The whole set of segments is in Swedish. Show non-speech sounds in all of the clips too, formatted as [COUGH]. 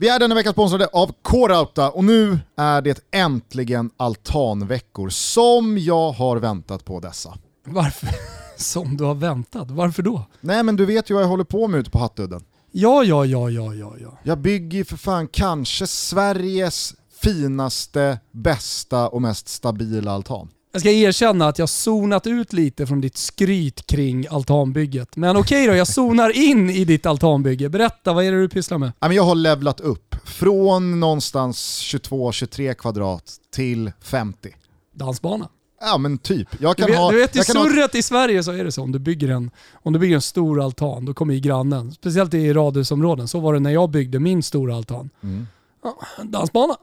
Vi är denna vecka sponsrade av K-Rauta och nu är det äntligen altanveckor som jag har väntat på dessa. Varför? [LAUGHS] Som du har väntat? Varför då? Nej men du vet ju vad jag håller på med ute på Hattudden. Ja, ja, ja, ja, ja, ja. Jag bygger ju för fan kanske Sveriges finaste, bästa och mest stabila altan. Jag ska erkänna att jag zonat ut lite från ditt skryt kring altanbygget. Men okej då, jag zonar in i ditt altanbygge. Berätta, vad är det du pysslar med? Jag har levlat upp från någonstans 22-23 kvadrat till 50. Dansbana. Ja men typ. Jag kan du vet, ha, du vet i kan ha- surret i Sverige så är det så. Om du bygger en, om du bygger en stor altan, då kommer ju grannen. Speciellt i radhusområden. Så var det när jag byggde min stora altan. Mm. Ja, dansbana.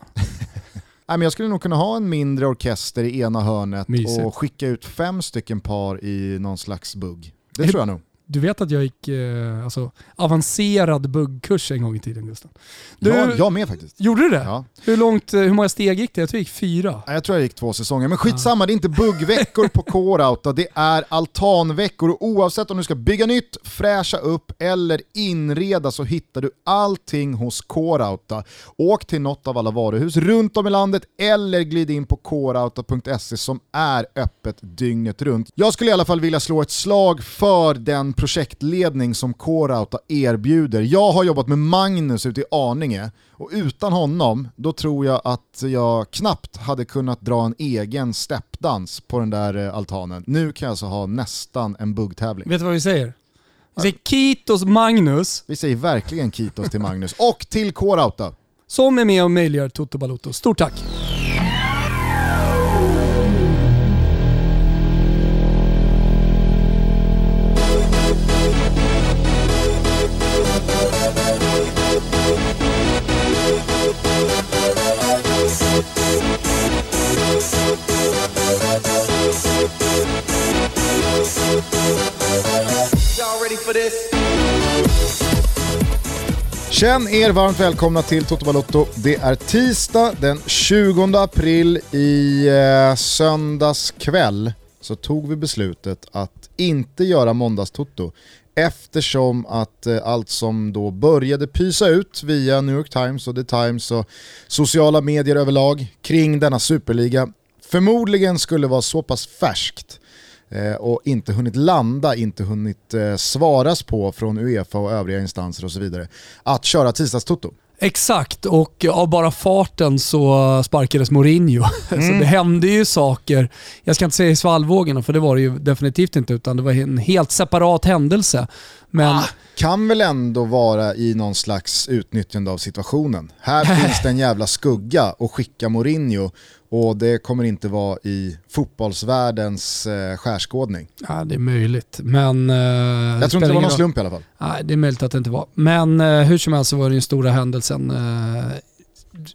Nej, men jag skulle nog kunna ha en mindre orkester i ena hörnet Mysigt. och skicka ut fem stycken par i någon slags bugg. Det Är- tror jag nog. Du vet att jag gick eh, alltså, avancerad buggkurs en gång i tiden Gustav? Du, Jag, jag med faktiskt. Gjorde du det? Ja. Hur, långt, eh, hur många steg gick det? Jag tror jag gick fyra. Jag tror jag gick två säsonger, men skitsamma, det är inte buggveckor på K-Rauta, det är altanveckor och oavsett om du ska bygga nytt, fräscha upp eller inreda så hittar du allting hos K-Rauta. Åk till något av alla varuhus runt om i landet eller glid in på krauta.se som är öppet dygnet runt. Jag skulle i alla fall vilja slå ett slag för den projektledning som K-Rauta erbjuder. Jag har jobbat med Magnus ute i Arninge och utan honom, då tror jag att jag knappt hade kunnat dra en egen steppdans på den där eh, altanen. Nu kan jag alltså ha nästan en buggtävling. Vet du vad vi säger? Vi säger Kitos Magnus, Vi säger verkligen kitos till Magnus och till K-Rauta. som är med och möjliggör Toto Balotto. Stort tack! For this? Känn er varmt välkomna till Toto Balotto. Det är tisdag den 20 april i eh, söndags kväll så tog vi beslutet att inte göra måndagstoto eftersom att eh, allt som då började pysa ut via New York Times och The Times och sociala medier överlag kring denna superliga förmodligen skulle vara så pass färskt eh, och inte hunnit landa, inte hunnit eh, svaras på från Uefa och övriga instanser och så vidare, att köra tisdagstoto. Exakt, och av bara farten så sparkades Mourinho. [LAUGHS] Så det hände ju saker, jag ska inte säga i svallvågorna för det var det ju definitivt inte, utan det var en helt separat händelse. Men Kan väl ändå vara i någon slags utnyttjande av situationen. Här [LAUGHS] finns det en jävla skugga och skicka Mourinho och det kommer inte vara i fotbollsvärldens eh, skärskådning. ja, det är möjligt. Men, eh, Jag tror inte det var någon slump i alla fall. Nej, det är möjligt att det inte var. Men eh, hur som helst så var det den stora händelsen. Eh,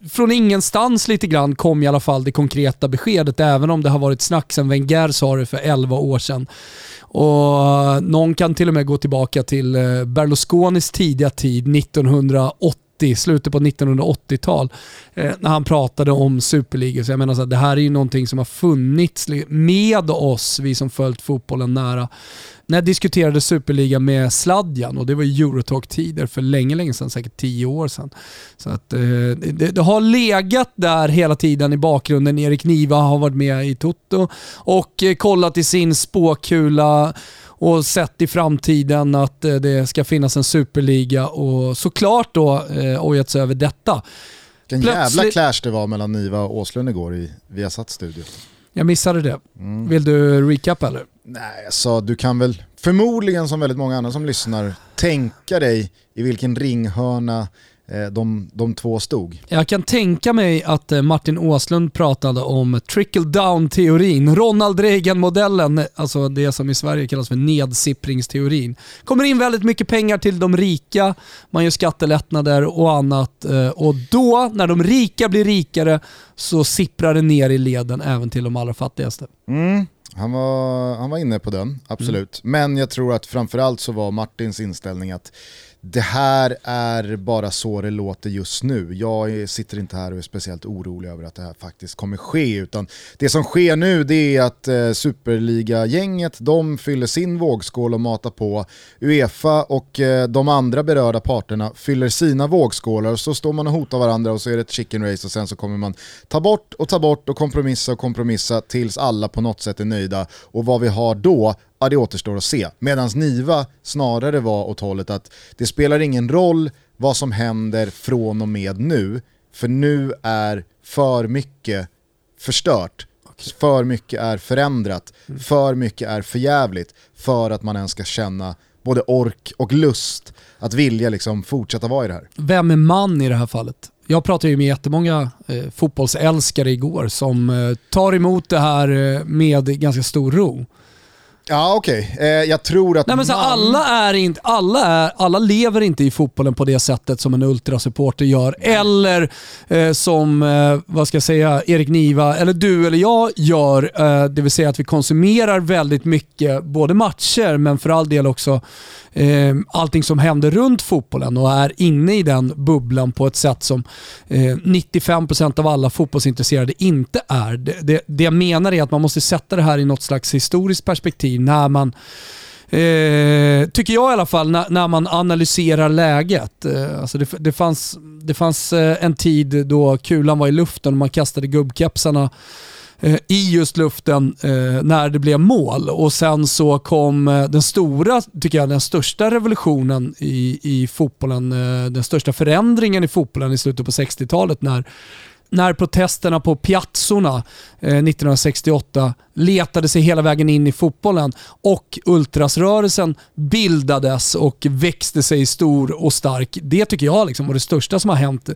från ingenstans lite grann kom i alla fall det konkreta beskedet, även om det har varit snack sedan Wenger sa det för 11 år sedan. Och någon kan till och med gå tillbaka till eh, Berlusconis tidiga tid, 1980, slutet på 1980-tal, eh, när han pratade om superligor. Så jag menar så här, det här är ju någonting som har funnits med oss, vi som följt fotbollen nära. När jag diskuterade Superliga med Sladjan och det var ju Eurotalk-tider för länge, länge sedan, säkert tio år sedan. Så att, eh, det, det har legat där hela tiden i bakgrunden. Erik Niva har varit med i Toto och eh, kollat i sin spåkula och sett i framtiden att eh, det ska finnas en superliga och såklart då eh, ojat sig över detta. Vilken jävla Plötsligt- clash det var mellan Niva och Åslund igår i Viasat studio. Jag missade det. Vill du recap eller? Nej, så du kan väl förmodligen som väldigt många andra som lyssnar tänka dig i vilken ringhörna de, de två stod. Jag kan tänka mig att eh, Martin Åslund pratade om trickle down-teorin, Ronald Reagan-modellen, alltså det som i Sverige kallas för nedsipringsteorin. kommer in väldigt mycket pengar till de rika, man gör skattelättnader och annat eh, och då, när de rika blir rikare, så sipprar det ner i leden även till de allra fattigaste. Mm. Han, var, han var inne på den, absolut. Men jag tror att framförallt så var Martins inställning att det här är bara så det låter just nu. Jag sitter inte här och är speciellt orolig över att det här faktiskt kommer ske, utan det som sker nu det är att eh, Superliga-gänget, de fyller sin vågskål och matar på. Uefa och eh, de andra berörda parterna fyller sina vågskålar, så står man och hotar varandra och så är det ett chicken race och sen så kommer man ta bort och ta bort och kompromissa och kompromissa tills alla på något sätt är nöjda. Och vad vi har då, ja det återstår att se. Medan Niva snarare var åt hållet att det spelar ingen roll vad som händer från och med nu, för nu är för mycket förstört, för mycket är förändrat, mm. för mycket är förjävligt för att man ens ska känna både ork och lust att vilja liksom fortsätta vara i det här. Vem är man i det här fallet? Jag pratade ju med jättemånga eh, fotbollsälskare igår som eh, tar emot det här eh, med ganska stor ro. Ja okej, okay. eh, jag tror att Nej, men så man... alla, är inte, alla, är, alla lever inte i fotbollen på det sättet som en ultrasupporter gör. Eller eh, som, eh, vad ska jag säga, Erik Niva, eller du eller jag gör. Eh, det vill säga att vi konsumerar väldigt mycket, både matcher men för all del också eh, allting som händer runt fotbollen och är inne i den bubblan på ett sätt som eh, 95% av alla fotbollsintresserade inte är. Det, det, det jag menar är att man måste sätta det här i något slags historiskt perspektiv när man Eh, tycker jag i alla fall, när, när man analyserar läget. Eh, alltså det, det, fanns, det fanns eh, en tid då kulan var i luften och man kastade gubbkepsarna Eh, i just luften eh, när det blev mål. Och sen så kom eh, den stora, tycker jag, den största revolutionen i, i fotbollen, den största förändringen i fotbollen i slutet på 60-talet när när protesterna på piazzorna 1968 letade sig hela vägen in i fotbollen och ultrasrörelsen bildades och växte sig stor och stark. Det tycker jag liksom var det största som har hänt eh,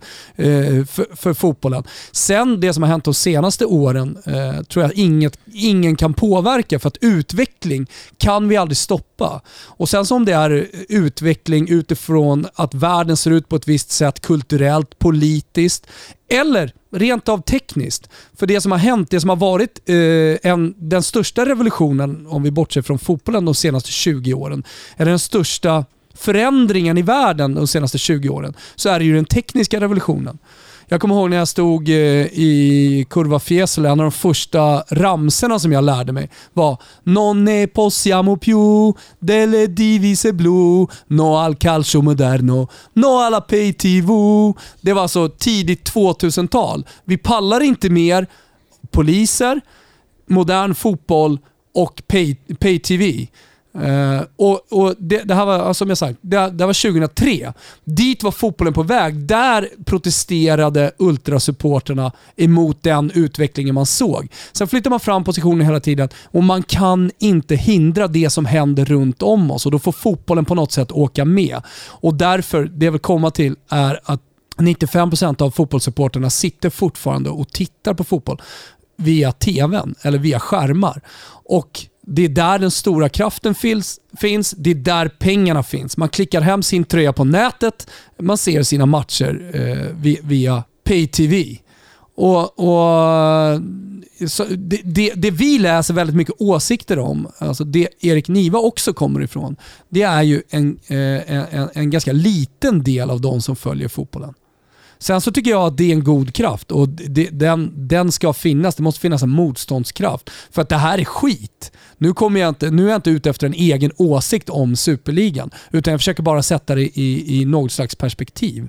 för, för, fotbollen. Sen det som har hänt de senaste åren eh, tror jag inget, ingen kan påverka för att utveckling kan vi aldrig stoppa. Och sen som det är utveckling utifrån att världen ser ut på ett visst sätt kulturellt, politiskt eller rent av tekniskt. För det som har hänt, det som har varit eh, en, den största revolutionen, om vi bortser från fotbollen de senaste 20 åren, är den största förändringen i världen de senaste 20 åren, så är det ju den tekniska revolutionen. Jag kommer ihåg när jag stod eh, i Kurva Fiesole, en av de första ramserna som jag lärde mig var Non ne possiamo più delle divise blu, no al calcio moderno, no alla pay TV. Det var alltså tidigt 2000-tal. Vi pallar inte mer poliser, modern fotboll och pay, pay TV. Uh, och, och det, det, här var, som jag sagt, det, det, var 2003. Dit var fotbollen på väg. Där protesterade ultrasupporterna emot den utvecklingen man såg. Sen flyttar man fram positionen hela tiden och man kan inte hindra det som händer runt om oss och då får fotbollen på något sätt åka med. Och därför, det jag vill komma till är att 95% av fotbollssupporterna sitter fortfarande och tittar på fotboll via TVn eller via skärmar. Och det är där den stora kraften finns, finns. Det är där pengarna finns. Man klickar hem sin tröja på nätet. Man ser sina matcher eh, via pay-tv. Och, och det, det, det, vi läser väldigt mycket åsikter om, alltså det Erik Niva också kommer ifrån, det är ju en, eh, en, en ganska liten del av de som följer fotbollen. Sen så tycker jag att det är en god kraft och det, den, den ska finnas. Det måste finnas en motståndskraft. För att det här är skit. Nu, kommer jag inte, nu är jag inte ute efter en egen åsikt om superligan, utan jag försöker bara sätta det i, i något slags perspektiv.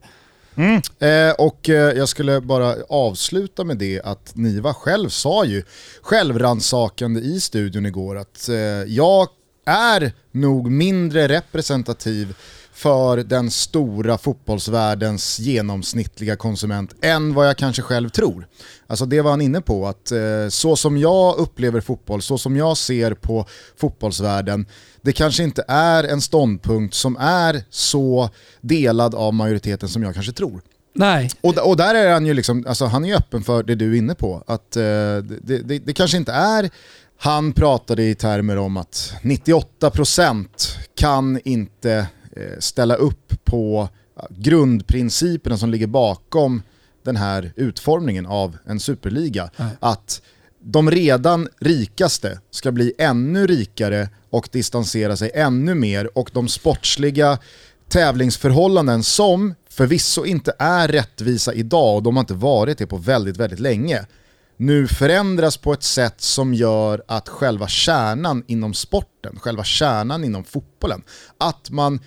Mm. Eh, och eh, jag skulle bara avsluta med det att Niva själv sa ju självransakande i studion igår att eh, jag är nog mindre representativ för den stora fotbollsvärldens genomsnittliga konsument än vad jag kanske själv tror. Alltså det var han inne på, att eh, så som jag upplever fotboll, så som jag ser på fotbollsvärlden, det kanske inte är en ståndpunkt som är så delad av majoriteten som jag kanske tror. Nej. Och, och där är han ju liksom, alltså han är öppen för det du är inne på, att eh, det, det, det kanske inte är han pratade i termer om att 98% kan inte ställa upp på grundprinciperna som ligger bakom den här utformningen av en superliga. Nej. Att de redan rikaste ska bli ännu rikare och distansera sig ännu mer och de sportsliga tävlingsförhållanden som förvisso inte är rättvisa idag och de har inte varit det på väldigt, väldigt länge, nu förändras på ett sätt som gör att själva kärnan inom sporten, själva kärnan inom fotbollen, att man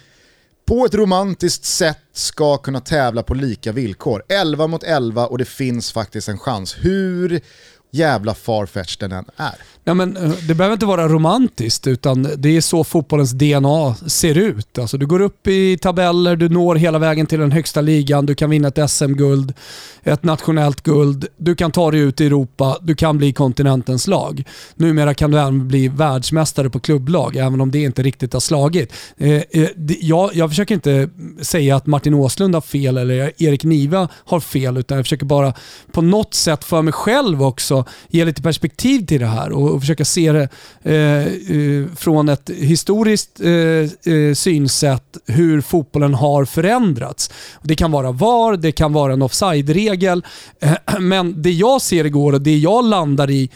på ett romantiskt sätt ska kunna tävla på lika villkor. 11 mot 11 och det finns faktiskt en chans. Hur jävla farfetch den än är. Ja, men, eh, det behöver inte vara romantiskt, utan det är så fotbollens DNA ser ut. Alltså, du går upp i tabeller, du når hela vägen till den högsta ligan, du kan vinna ett SM-guld, ett nationellt guld, du kan ta dig ut i Europa, du kan bli kontinentens lag. Numera kan du även bli världsmästare på klubblag, även om det inte riktigt har slagit. Eh, eh, jag, jag försöker inte säga att Martin Åslund har fel eller Erik Niva har fel, utan jag försöker bara på något sätt för mig själv också ge lite perspektiv till det här och, och försöka se det eh, eh från ett historiskt eh, eh, synsätt hur fotbollen har förändrats. Det kan vara VAR, det kan vara en offside-regel, eh, men det jag ser igår och det jag landar i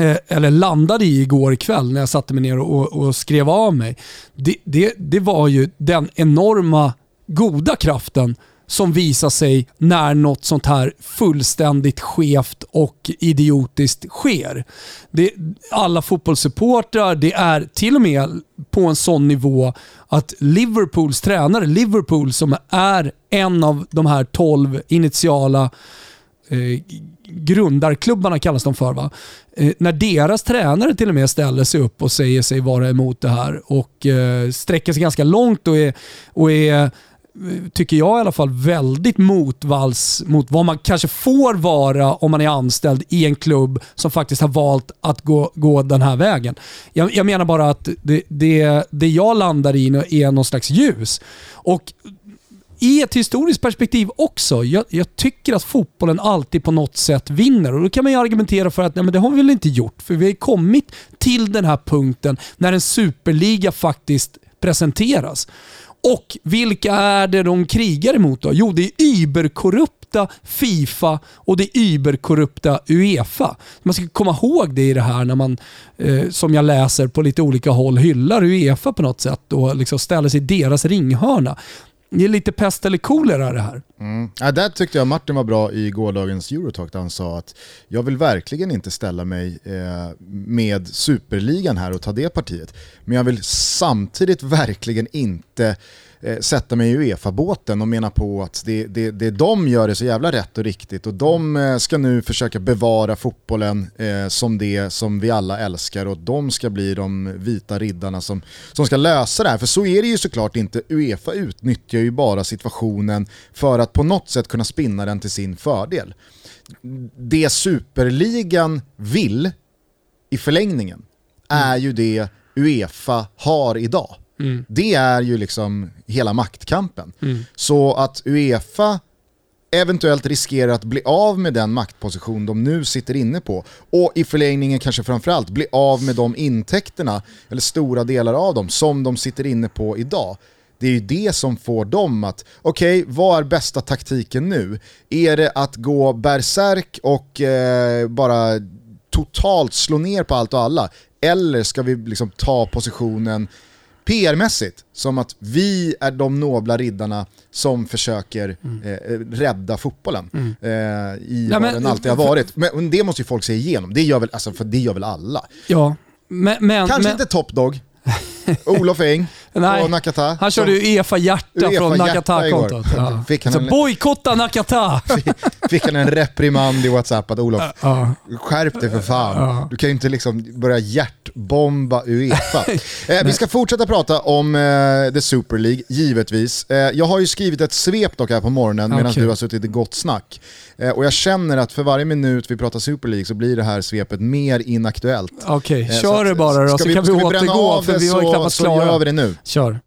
eh, eller landade i igår kväll när jag satte mig ner och, och skrev av mig. Det, det, det var ju den enorma goda kraften som visar sig när något sånt här fullständigt skevt och idiotiskt sker. Det, alla fotbollssupportrar, det är till och med på en sån nivå att Liverpools tränare, Liverpool som är en av de här 12 initiala eh, grundarklubbarna kallas de för va? Eh, när deras tränare till och med ställer sig upp och säger sig vara emot det här och eh, sträcker sig ganska långt och är, och är tycker jag i alla fall, väldigt motvalls mot vad man kanske får vara om man är anställd i en klubb som faktiskt har valt att gå, gå den här vägen. Jag, jag menar bara att det, det, det jag landar i är någon slags ljus. Och i ett historiskt perspektiv också. Jag, jag, tycker att fotbollen alltid på något sätt vinner och då kan man ju argumentera för att nej, men det har vi väl inte gjort för vi har kommit till den här punkten när en superliga faktiskt presenteras. Och vilka är det de krigar emot då? Jo, det är überkorrupta Fifa och det är überkorrupta Uefa. Man ska komma ihåg det i det här när man, eh, som jag läser på lite olika håll, hyllar Uefa på något sätt och liksom ställer sig i deras ringhörna. Det är lite pest eller kolera det här. Mm. Ja, där tyckte jag Martin var bra i gårdagens Eurotalk där han sa att jag vill verkligen inte ställa mig eh, med superligan här och ta det partiet. Men jag vill samtidigt verkligen inte eh, sätta mig i Uefa-båten och mena på att det, det, det de gör är så jävla rätt och riktigt och de eh, ska nu försöka bevara fotbollen eh, som det som vi alla älskar och de ska bli de vita riddarna som, som ska lösa det här. För så är det ju såklart inte. Uefa utnyttjar ju bara situationen för att på något sätt kunna spinna den till sin fördel. Det superligan vill i förlängningen är ju det Uefa har idag. Mm. Det är ju liksom hela maktkampen. Mm. Så att Uefa eventuellt riskerar att bli av med den maktposition de nu sitter inne på och i förlängningen kanske framförallt bli av med de intäkterna, eller stora delar av dem, som de sitter inne på idag. Det är ju det som får dem att, okej, okay, vad är bästa taktiken nu? Är det att gå bärsärk och eh, bara totalt slå ner på allt och alla? Eller ska vi liksom ta positionen PR-mässigt som att vi är de nobla riddarna som försöker mm. eh, rädda fotbollen mm. eh, i ja, vad den alltid har varit. Men det måste ju folk se igenom, det gör väl, alltså, för det gör väl alla. Ja, men, men, Kanske men... inte Top Dog, [LAUGHS] Olof Eng och Nakata. Han körde ju Efa Hjärta UEFA från Nakata-kontot. Ja. Så en... bojkotta Nakata! [LAUGHS] fick han en reprimand i WhatsApp att Olof, ja. skärp dig för fan. Du kan ju inte liksom börja hjärtbomba Uefa. [LAUGHS] eh, vi ska fortsätta prata om eh, The Super League, givetvis. Eh, jag har ju skrivit ett svep dock här på morgonen medan okay. du har suttit i gott snack. Eh, och jag känner att för varje minut vi pratar Super League så blir det här svepet mer inaktuellt. Okej, okay. Eh, kör det bara då så vi, kan vi återgå för vi var ju knappast klara. Så gör vi det nu. Kör.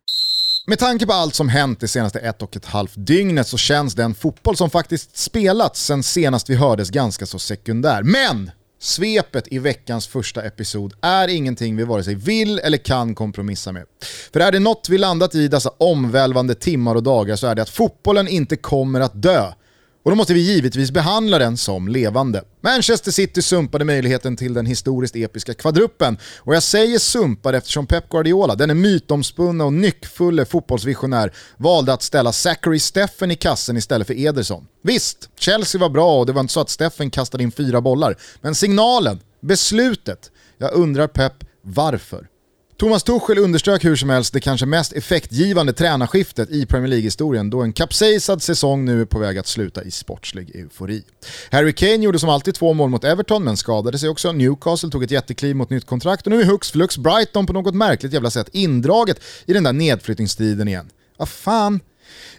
Med tanke på allt som hänt det senaste ett och ett halvt dygnet så känns den fotboll som faktiskt spelats sen senast vi hördes ganska så sekundär. Men Svepet i veckans första episod är ingenting vi vare sig vill eller kan kompromissa med. För är det något vi landat i dessa omvälvande timmar och dagar så är det att fotbollen inte kommer att dö. Och då måste vi givetvis behandla den som levande. Manchester City sumpade möjligheten till den historiskt episka kvadruppen. Och jag säger sumpade eftersom Pep Guardiola, den är mytomspunna och nyckfulle fotbollsvisionär, valde att ställa Zachary Steffen i kassen istället för Ederson. Visst, Chelsea var bra och det var inte så att Steffen kastade in fyra bollar. Men signalen, beslutet, jag undrar Pep varför. Thomas Tuchel underströk hur som helst det kanske mest effektgivande tränarskiftet i Premier League-historien då en kapsejsad säsong nu är på väg att sluta i sportslig eufori. Harry Kane gjorde som alltid två mål mot Everton men skadade sig också. Newcastle tog ett jättekliv mot nytt kontrakt och nu är hux flux Brighton på något märkligt jävla sätt indraget i den där nedflyttningsstriden igen. Vad fan,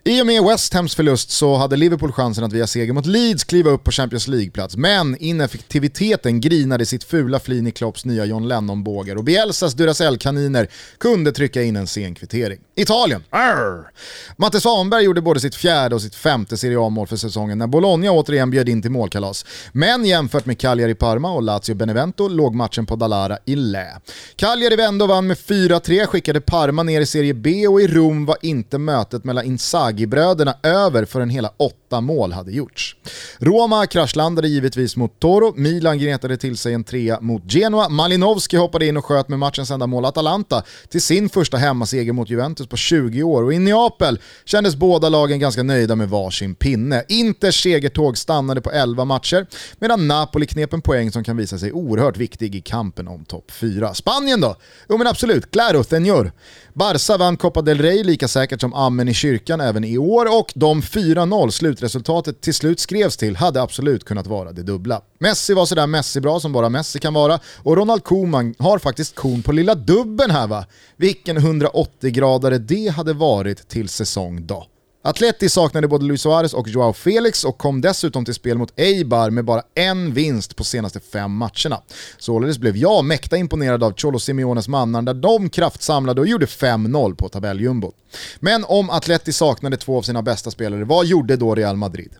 i och med West Hams förlust så hade Liverpool chansen att via seger mot Leeds kliva upp på Champions League-plats, men ineffektiviteten grinade sitt fula flin i Klopps nya John Lennon-bågar och Bielsas Duracell-kaniner kunde trycka in en sen kvittering. Italien, Arr! Matte Svanberg gjorde både sitt fjärde och sitt femte Serie A-mål för säsongen när Bologna återigen bjöd in till målkalas. Men jämfört med Cagliari Parma och Lazio Benevento låg matchen på Dalara i lä. Cagliari vände och vann med 4-3, skickade Parma ner i Serie B och i Rom var inte mötet mellan Inzaghi-bröderna över förrän hela åtta mål hade gjorts. Roma kraschlandade givetvis mot Toro, Milan gnetade till sig en trea mot Genoa, Malinowski hoppade in och sköt med matchens enda mål Atalanta till sin första hemmaseger mot Juventus på 20 år och i Neapel kändes båda lagen ganska nöjda med varsin pinne. Inters segertåg stannade på 11 matcher medan Napoli knep en poäng som kan visa sig oerhört viktig i kampen om topp 4. Spanien då? Jo men absolut, claro, señor. Barca vann Copa del Rey lika säkert som amen i kyrkan även i år och de 4-0 slutresultatet till slut skrevs till hade absolut kunnat vara det dubbla. Messi var sådär Messi-bra som bara Messi kan vara och Ronald Koeman har faktiskt kon på lilla dubben här va. Vilken 180-gradare det hade varit till säsong då. Atleti saknade både Luis Suarez och Joao Felix och kom dessutom till spel mot Eibar med bara en vinst på senaste fem matcherna. Således blev jag mäkta imponerad av Cholo Simeones mannar där de kraftsamlade och gjorde 5-0 på tabelljumbo. Men om Atleti saknade två av sina bästa spelare, vad gjorde då Real Madrid?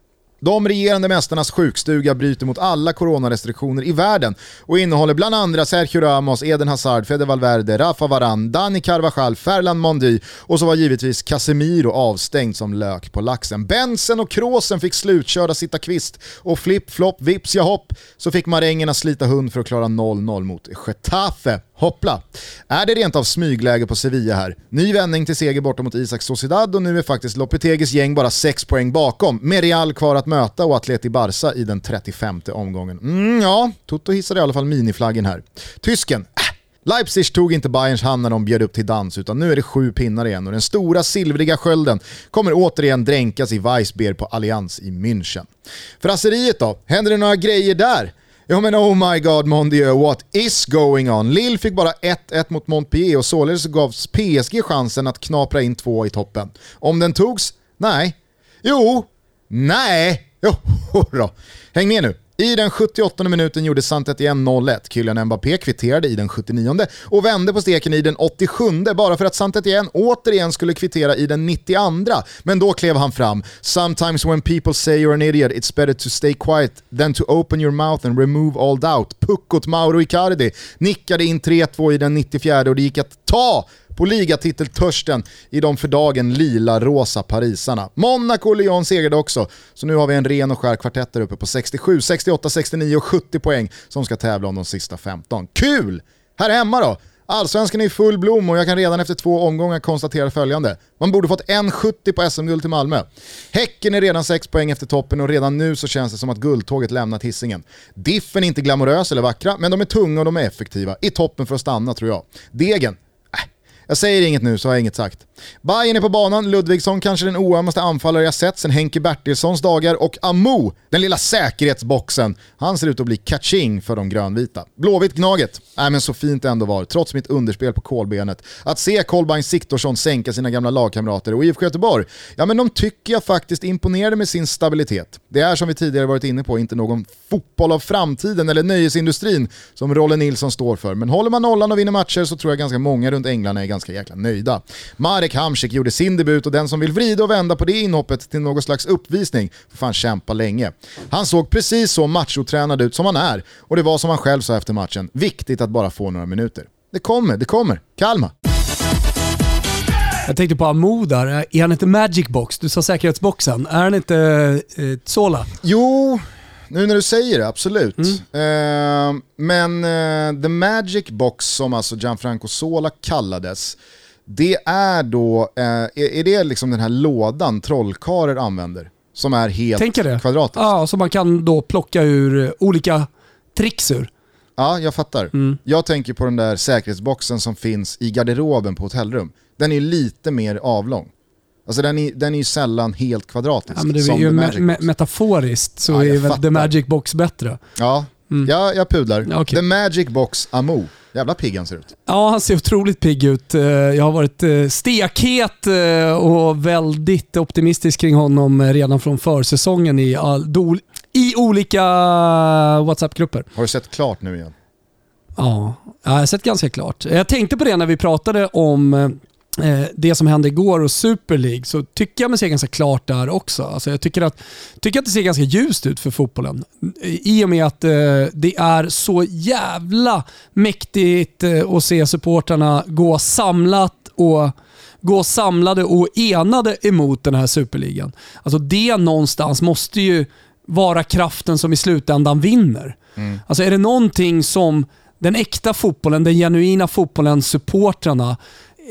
De regerande mästarnas sjukstuga bryter mot alla coronarestriktioner i världen och innehåller bland andra Sergio Ramos, Eden Hazard, Fede Valverde, Rafa Varan, Dani Carvajal, Ferland Mondi och så var givetvis Casemiro avstängd som lök på laxen. Bensen och Krosen fick slutkörda sitta kvist och flipp-flopp, vips ja hopp så fick marängerna slita hund för att klara 0-0 mot Getafe. Hoppla! Är det rent av smygläge på Sevilla här? Ny vändning till seger borta mot Isak Sociedad och nu är faktiskt Lopetegis gäng bara 6 poäng bakom, med Real kvar att möta och Atleti Barca i den 35 omgången. Mm, ja, Toto hissade i alla fall miniflaggen här. Tysken, äh. Leipzig tog inte Bayerns hand när de bjöd upp till dans utan nu är det sju pinnar igen och den stora silvriga skölden kommer återigen dränkas i Weissbier på Allianz i München. Frasseriet då? Händer det några grejer där? Ja men oh my god mon Dieu, what is going on? Lille fick bara 1-1 mot Montpellier och således gavs PSG chansen att knapra in två i toppen. Om den togs? Nej. Jo. Nej. Jo [LAUGHS] då. Häng med nu. I den 78 minuten gjorde Saint-Étienne 0-1. Kylian Mbappé kvitterade i den 79 och vände på steken i den 87 bara för att Saint-Étienne återigen skulle kvittera i den 92 Men då klev han fram. “Sometimes when people say you're an idiot it's better to stay quiet than to open your mouth and remove all doubt.” Puckot Mauro Icardi nickade in 3-2 i den 94 och det gick att ta på ligatiteltörsten i de för dagen lila-rosa parisarna. Monaco och Lyon segrade också, så nu har vi en ren och skär kvartett där uppe på 67, 68, 69 och 70 poäng som ska tävla om de sista 15. Kul! Här hemma då? Allsvenskan är i full blom och jag kan redan efter två omgångar konstatera följande. Man borde fått 1,70 på SM-guld till Malmö. Häcken är redan 6 poäng efter toppen och redan nu så känns det som att guldtåget lämnat hissingen. Diffen är inte glamorös eller vackra, men de är tunga och de är effektiva. I toppen för att stanna tror jag. Degen, jag säger inget nu så har jag inget sagt. Bayern är på banan, Ludvigsson kanske den oömmaste anfallare jag sett sen Henke Bertilssons dagar och Amo, den lilla säkerhetsboxen, han ser ut att bli catching för de grönvita. Blåvitt Gnaget, äh, men så fint det ändå var, trots mitt underspel på kolbenet. Att se Kolbein Siktorsson sänka sina gamla lagkamrater och IFK Göteborg, ja men de tycker jag faktiskt imponerade med sin stabilitet. Det är som vi tidigare varit inne på inte någon fotboll av framtiden eller nöjesindustrin som Rolle Nilsson står för, men håller man nollan och vinner matcher så tror jag ganska många runt änglarna är ganska jäkla nöjda. Marek Hamsik gjorde sin debut och den som vill vrida och vända på det inhoppet till någon slags uppvisning får fan kämpa länge. Han såg precis så machotränad ut som han är och det var som han själv sa efter matchen, viktigt att bara få några minuter. Det kommer, det kommer. Kalma! Jag tänkte på Amo där. Är han inte Magic Box? Du sa säkerhetsboxen. Är han inte eh, Sola? Jo, nu när du säger det, absolut. Mm. Eh, men eh, The Magic Box som alltså Gianfranco Sola kallades, det är då, eh, är, det liksom den här lådan trollkarlar använder? Som är helt kvadratisk? Ja, som man kan då plocka ur olika tricks ur. Ja, jag fattar. Mm. Jag tänker på den där säkerhetsboxen som finns i garderoben på hotellrum. Den är lite mer avlång. Alltså den är, den är ju sällan helt kvadratisk. Ja, men det är ju me me metaforiskt så ja, är väl The Magic Box bättre. Ja, mm. ja jag pudlar. Okay. The Magic Box Amo. Jävla pigg han ser ut. Ja, han ser otroligt pigg ut. Eh, jag har varit eh, stekhet eh, och väldigt optimistisk kring honom redan från försäsongen i, all, i olika WhatsApp-grupper. Har du sett klart nu igen? Ja, jag har sett ganska klart. Jag tänkte på det när vi pratade om det som hände igår och Super League så tycker jag mig se ganska klart där också. Alltså jag tycker att, tycker att det ser ganska ljust ut för fotbollen. I och med att eh, det är så jävla mäktigt eh, att se supportrarna gå samlat och gå samlade och enade emot den här superligan. Alltså det någonstans måste ju vara kraften som i slutändan vinner. Mm. Alltså är det någonting som den äkta fotbollen, den genuina fotbollen, supportrarna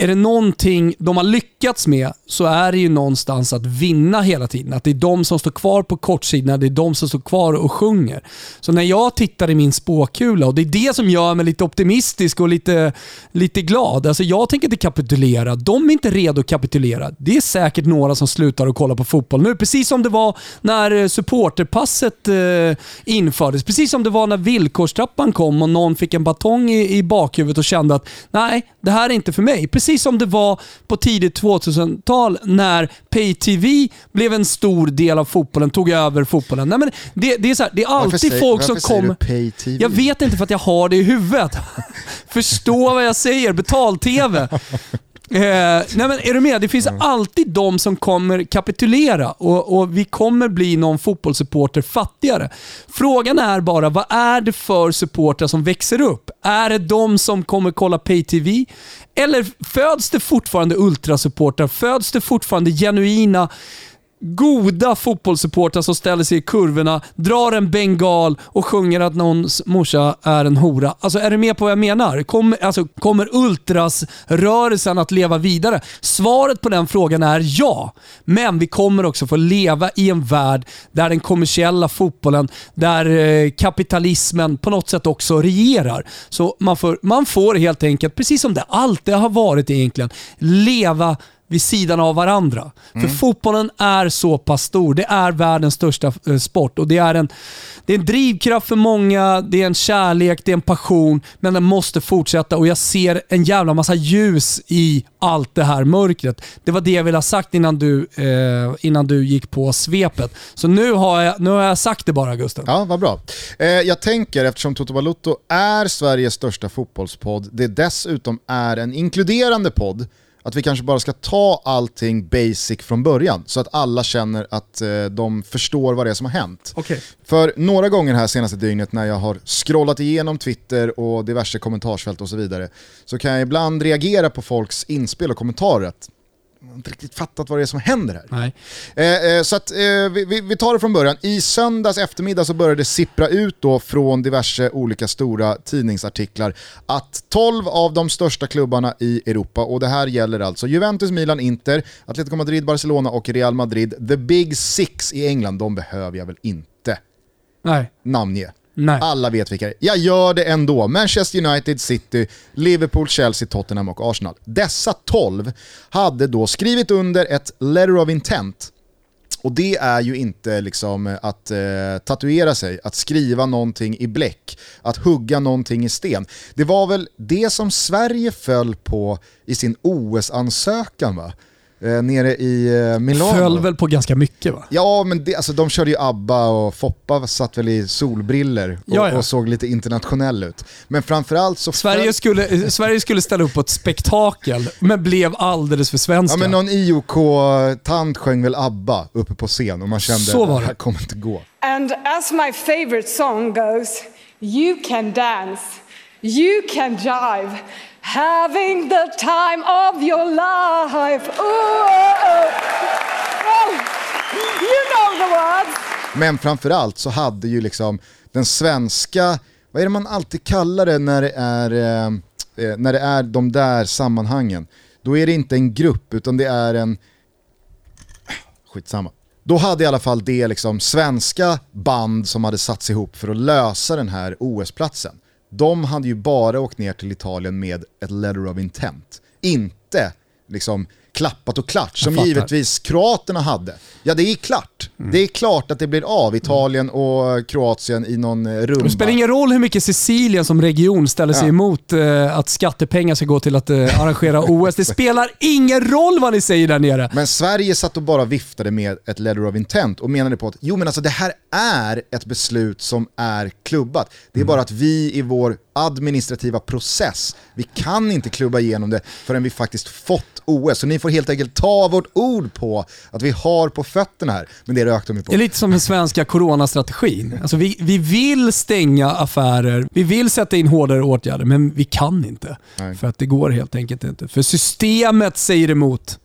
är det någonting de har lyckats med så är det ju någonstans att vinna hela tiden. Att det är de som står kvar på kortsidorna, det är de som står kvar och sjunger. Så när jag tittar i min spåkula, och det är det som gör mig lite optimistisk och lite, lite glad. Alltså jag tänker inte kapitulera. De är inte redo att kapitulera. Det är säkert några som slutar att kolla på fotboll nu. Precis som det var när eh, supporterpasset eh, infördes. Precis som det var när villkorstrappan kom och någon fick en batong i, i bakhuvudet och kände att nej, det här är inte för mig. Precis som det var på tidigt 2000-tal när Pay-TV blev en stor del av fotbollen, tog över fotbollen. Nej, men det, det är så här, det är alltid säger, folk som kommer... Pay-TV? Jag vet inte för att jag har det i huvudet. [LAUGHS] Förstå vad jag säger. Betal-TV. [LAUGHS] Eh, nej men är du med? Det finns mm. alltid de som kommer kapitulera och, och, vi kommer bli någon fotbollssupporter fattigare. Frågan är bara, vad är det för supportrar som växer upp? Är det de som kommer kolla pay-tv? Eller föds det fortfarande ultrasupportrar? Föds det fortfarande genuina goda fotbollssupportrar som ställer sig i kurvorna, drar en bengal och sjunger att någons morsa är en hora. Alltså är du med på vad jag menar? Kommer, alltså, kommer ultrasrörelsen att leva vidare? Svaret på den frågan är ja. Men vi kommer också få leva i en värld där den kommersiella fotbollen, där eh, kapitalismen på något sätt också regerar. Så man får, man får helt enkelt, precis som det alltid har varit egentligen, leva vid sidan av varandra. Mm. För fotbollen är så pass stor. Det är världens största eh, sport och det är, en, det är en drivkraft för många, det är en kärlek, det är en passion, men den måste fortsätta och jag ser en jävla massa ljus i allt det här mörkret. Det var det jag ville ha sagt innan du, eh, innan du gick på svepet. Så nu har, jag, nu har jag sagt det bara Gusten. Ja, vad bra. Eh, jag tänker, eftersom Toto Balutto är Sveriges största fotbollspodd, det dessutom är en inkluderande podd, att vi kanske bara ska ta allting basic från början så att alla känner att eh, de förstår vad det är som har hänt. Okay. För några gånger här senaste dygnet när jag har scrollat igenom Twitter och diverse kommentarsfält och så vidare så kan jag ibland reagera på folks inspel och kommentarer har inte riktigt fattat vad det är som händer här. Nej. Eh, eh, så att, eh, vi, vi, tar det från början. I söndags eftermiddag så började det sippra ut då från diverse olika stora tidningsartiklar att 12 av de största klubbarna i Europa, och det här gäller alltså Juventus, Milan, Inter, Atletico Madrid, Barcelona och Real Madrid, the big six i England, de behöver jag väl inte Nej. namnge. Nej. Alla vet vilka det är. Jag gör det ändå. Manchester United, City, Liverpool, Chelsea, Tottenham och Arsenal. Dessa 12 hade då skrivit under ett letter of intent och det är ju inte liksom att eh, tatuera sig, att skriva någonting i bläck, att hugga någonting i sten. Det var väl det som Sverige föll på i sin OS-ansökan va? Eh, nere i eh, Milano. Föll väl på ganska mycket va? Ja, men det, alltså, de körde ju ABBA och Foppa satt väl i solbriller och, ja, ja. och såg lite internationell ut. Men framförallt så... Sverige, föll... skulle, eh, Sverige skulle ställa upp på ett spektakel, men blev alldeles för svenska. Ja, men någon IOK-tant sjöng väl ABBA uppe på scen och man kände att det här kommer inte gå. And as my favorite song goes, you can dance, you can jive, Having the time of your life. Ooh, oh, oh. Well, you know the words. Men framförallt så hade ju liksom den svenska, vad är det man alltid kallar det när det är, eh, eh, när det är de där sammanhangen? Då är det inte en grupp utan det är en, skitsamma. Då hade i alla fall det liksom svenska band som hade satts ihop för att lösa den här OS-platsen. De hade ju bara åkt ner till Italien med ett letter of intent. Inte liksom klappat och klart som givetvis kroaterna hade. Ja det är klart. Mm. Det är klart att det blir av Italien och Kroatien i någon eh, rumba. Det spelar ingen roll hur mycket Sicilien som region ställer sig ja. emot eh, att skattepengar ska gå till att eh, arrangera [LAUGHS] OS. Det spelar ingen roll vad ni säger där nere. Men Sverige satt och bara viftade med ett letter of intent och menade på att jo men alltså det här är ett beslut som är klubbat. Det är mm. bara att vi i vår administrativa process, vi kan inte klubba igenom det förrän vi faktiskt fått OS. Så ni får helt enkelt ta vårt ord på att vi har på fötterna här. Men det rökte de på. Det är lite som den svenska coronastrategin. Alltså vi, vi vill stänga affärer, vi vill sätta in hårdare åtgärder, men vi kan inte. Nej. För att det går helt enkelt inte. För systemet säger emot.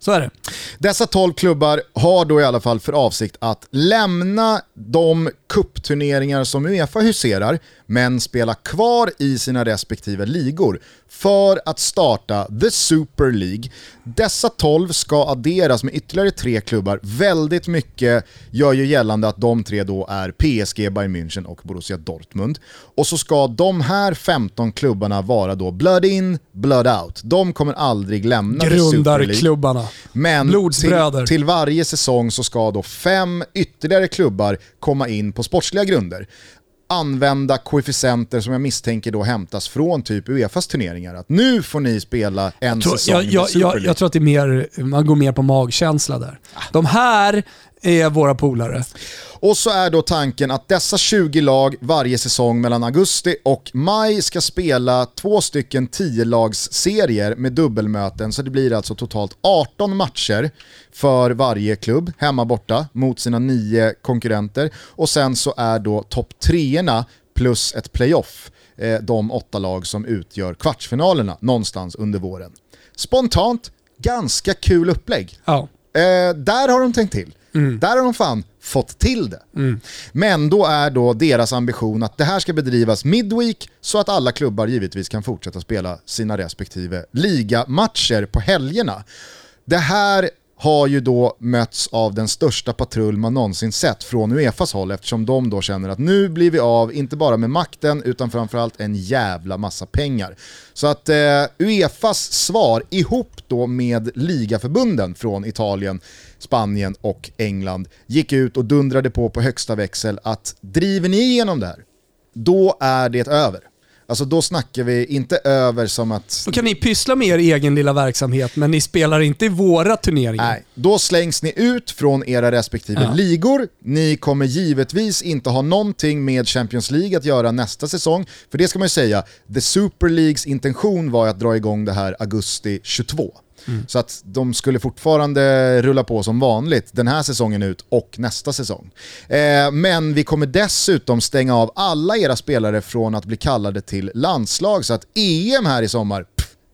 Så är det. Dessa 12 klubbar har då i alla fall för avsikt att lämna de kuppturneringar som Uefa huserar, men spela kvar i sina respektive ligor för att starta The Super League. Dessa 12 ska adderas med ytterligare tre klubbar. Väldigt mycket gör ju gällande att de tre då är PSG, Bayern München och Borussia Dortmund. Och så ska de här 15 klubbarna vara då blood in, blood out. De kommer aldrig lämna The Super League. klubbarna. Men till, till varje säsong så ska då fem ytterligare klubbar komma in på sportsliga grunder använda koefficienter som jag misstänker då hämtas från typ Uefas turneringar. Att nu får ni spela en tror, säsong jag, jag, jag, jag, tror att det är mer, man går mer på magkänsla där. De här är våra polare. Och så är då tanken att dessa 20 lag varje säsong mellan augusti och maj ska spela två stycken 10-lagsserier med dubbelmöten, så det blir alltså totalt 18 matcher för varje klubb, hemma borta, mot sina nio konkurrenter. Och sen så är då topp treorna plus ett playoff eh, de åtta lag som utgör kvartsfinalerna någonstans under våren. Spontant, ganska kul upplägg. Ja. Eh, där har de tänkt till. Mm. Där har de fan fått till det. Mm. Men då är då deras ambition att det här ska bedrivas midweek så att alla klubbar givetvis kan fortsätta spela sina respektive ligamatcher på helgerna. Det här har ju då mötts av den största patrull man någonsin sett från Uefas håll eftersom de då känner att nu blir vi av, inte bara med makten utan framförallt en jävla massa pengar. Så att eh, Uefas svar ihop då med ligaförbunden från Italien, Spanien och England gick ut och dundrade på på högsta växel att driver ni igenom det här, då är det över. Alltså då snackar vi inte över som att... Då kan ni pyssla med er egen lilla verksamhet, men ni spelar inte i våra turneringar. Nej, då slängs ni ut från era respektive ja. ligor. Ni kommer givetvis inte ha någonting med Champions League att göra nästa säsong. För det ska man ju säga, The Super Leagues intention var att dra igång det här augusti 22. Mm. Så att de skulle fortfarande rulla på som vanligt den här säsongen ut och nästa säsong. Eh, men vi kommer dessutom stänga av alla era spelare från att bli kallade till landslag så att EM här i sommar,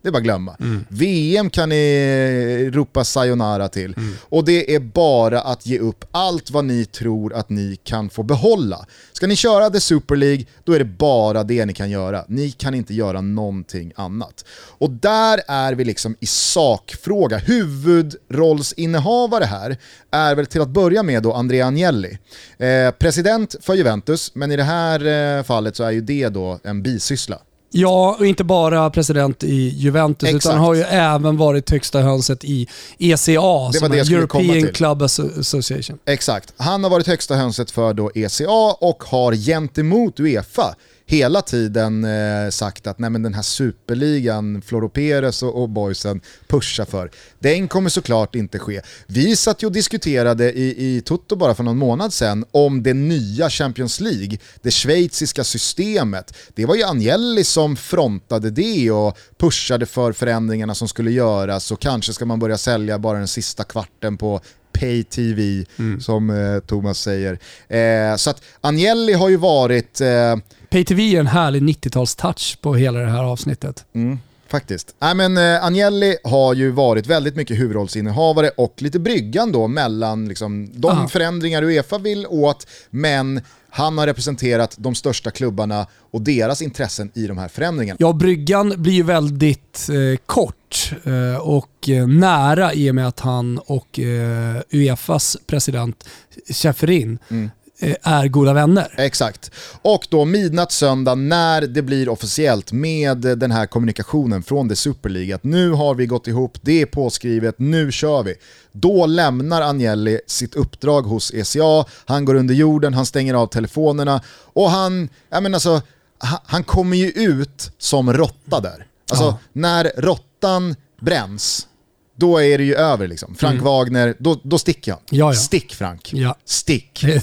det är bara att glömma. Mm. VM kan ni ropa sayonara till. Mm. Och det är bara att ge upp allt vad ni tror att ni kan få behålla. Ska ni köra The Super League, då är det bara det ni kan göra. Ni kan inte göra någonting annat. Och där är vi liksom i sakfråga. Huvudrollsinnehavare här är väl till att börja med då Andrea Agnelli. Eh, president för Juventus, men i det här eh, fallet så är ju det då en bisyssla. Ja, och inte bara president i Juventus Exakt. utan har ju även varit högsta hönset i ECA, det var det European Club Association. Exakt. Han har varit högsta hönset för då ECA och har gentemot Uefa hela tiden eh, sagt att nej, men den här superligan, Floro Perez och, och boysen pushar för, den kommer såklart inte ske. Vi satt ju och diskuterade i, i Toto bara för någon månad sedan om det nya Champions League, det schweiziska systemet. Det var ju Agnelli som frontade det och pushade för förändringarna som skulle göras och kanske ska man börja sälja bara den sista kvarten på pay TV mm. som eh, Thomas säger. Eh, så att Agnelli har ju varit... Eh, pay TV är en härlig 90-tals-touch på hela det här avsnittet. Mm faktiskt. Nej, men, eh, Agnelli har ju varit väldigt mycket huvudrollsinnehavare och lite bryggan då mellan liksom, de Aha. förändringar Uefa vill åt, men han har representerat de största klubbarna och deras intressen i de här förändringarna. Ja, bryggan blir ju väldigt eh, kort eh, och eh, nära i och med att han och eh, Uefas president Schäferin Mm. Eh, är goda vänner. Exakt. Och då midnatt söndag när det blir officiellt med den här kommunikationen från The Super League att nu har vi gått ihop, det är påskrivet, nu kör vi. Då lämnar Agnelli sitt uppdrag hos ECA, han går under jorden, han stänger av telefonerna och han, jag menar alltså, han kommer ju ut som råtta där. Alltså Ja. när råttan bränns, då är det ju över liksom. Frank Wagner, då, då sticker. Mm. Ja, ja. Stick Frank. Ja. Stick. [LAUGHS]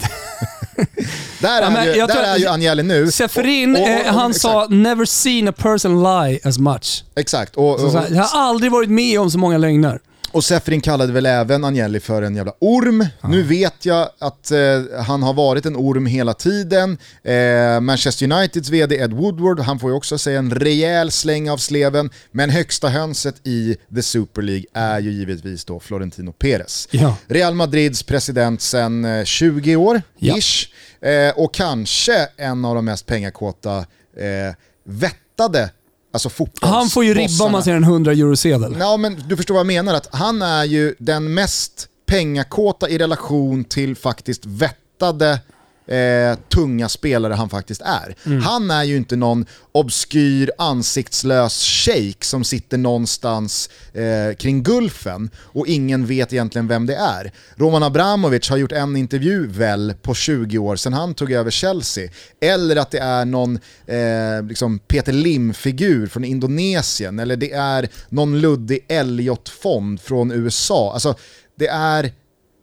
Där, är, ju, jag där är ju Agnelli nu. Schäferin, Och- och- och- eh, han exakt, sa “never seen a person lie as much”. Exakt, och, jag har aldrig varit med om så många lögner. Och Seferin kallade väl även Agnelli för en jävla orm. Nu vet jag att eh, han har varit en orm hela tiden. Eh, Manchester Uniteds vd Ed Woodward, han får ju också säga en rejäl släng av sleven. Men högsta hönset i The Super League är ju givetvis då Florentino Perez. Ja. Real Madrids president sedan eh, 20 år, Ja. ish. Eh, och kanske en av de mest pengakåta, eh, vettade, alltså fotbollsbossarna. Han får ju ribba om man ser en 100 eurosedel. Ja, men du förstår vad jag menar, att han är ju den mest pengakåta i relation till faktiskt vettade eh, tunga spelare han faktiskt är. Han är ju inte någon obskyr ansiktslös shejk som sitter någonstans eh, kring gulfen och ingen vet egentligen vem det är. Roman Abramovic har gjort en intervju väl på 20 år sedan han tog över Chelsea. Eller att det är någon eh, liksom Peter Lim-figur från Indonesien eller det är någon luddig Elliot-fond från USA. Alltså det är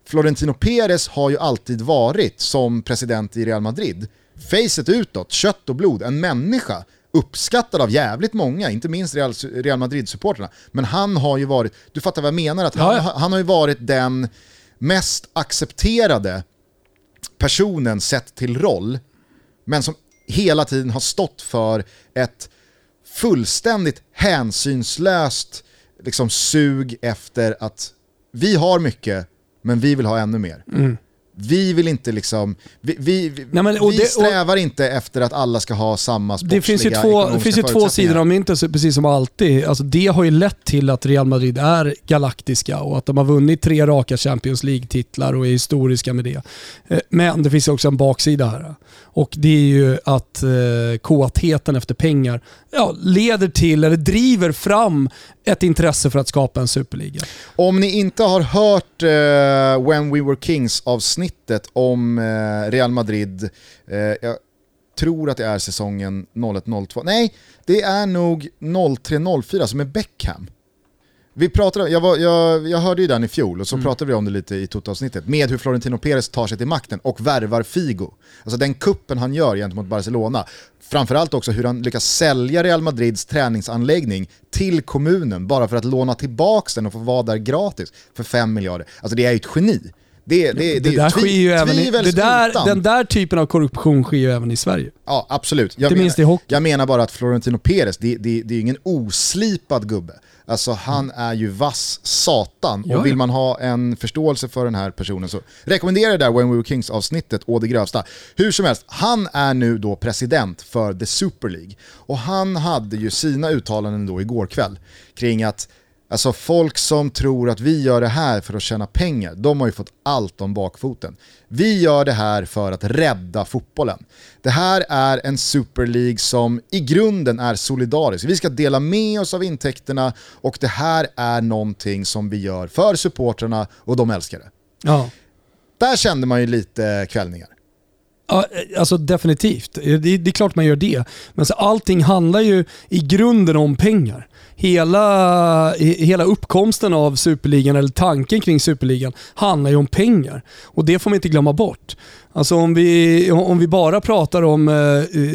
Florentino Perez har ju alltid varit som president i Real Madrid. Facet utåt, kött och blod, en människa. Uppskattad av jävligt många, inte minst Real, Real Madrid-supporterna. Men han har ju varit, du fattar vad jag menar, att han, Ja, han har ju varit den mest accepterade personen sett till roll, men som hela tiden har stått för ett fullständigt hänsynslöst liksom, sug efter att vi har mycket, men vi vill ha ännu mer. Mm. Vi vill inte liksom, vi, vi. Nej, men- vi det- och- strävar inte efter att alla ska ha samma sportsliga Det finns ju två, det finns ju två sidor av myntet, precis som alltid. Alltså det har ju lett till att Real Madrid är galaktiska och att de har vunnit tre raka Champions League-titlar och är historiska med det. Eh, Men det finns också en baksida här. Och det är ju att eh, kåtheten efter pengar ja, leder till, eller driver fram, ett intresse för att skapa en superliga. Om ni inte har hört eh, When We Were Kings avsnittet om eh, Real Madrid, eh, jag tror att det är säsongen 01-02, nej det är nog 03-04 som är Beckham. Vi pratade, jag, var, jag, jag hörde ju den i fjol och så pratade vi om det lite i Toto-avsnittet, med hur Florentino Perez tar sig till makten och värvar Figo. Alltså den kuppen han gör gentemot Barcelona. Framförallt också hur han lyckas sälja Real Madrids träningsanläggning till kommunen bara för att låna tillbaka den och få vara där gratis för 5 miljarder. Alltså det är ju ett geni. Det, det, det, Det, där sker ju även i, det där, den där typen av korruption sker ju även i Sverige. Ja, absolut. Jag Inte minst i menar, hockey. jag menar bara att Florentino Perez, det, det, det är ju ingen oslipad gubbe. Alltså han är ju vass satan Ja, och vill man ha en förståelse för den här personen så rekommenderar jag det där When We Were Kings avsnittet å det grövsta. Hur som helst, han är nu då president för The Super League och han hade ju sina uttalanden då igår kväll kring att Alltså folk som tror att vi gör det här för att tjäna pengar, de har ju fått allt om bakfoten. Vi gör det här för att rädda fotbollen. Det här är en Super League som i grunden är solidarisk. Vi ska dela med oss av intäkterna och det här är någonting som vi gör för supportrarna och de älskar det. Ja. Där kände man ju lite kvällningar. Alltså definitivt. Det, det är klart man gör det. Men så allting handlar ju i grunden om pengar. Hela, hela uppkomsten av Superligan, eller tanken kring Superligan, handlar ju om pengar. Och det får man inte glömma bort. Alltså om vi, om vi bara pratar om eh,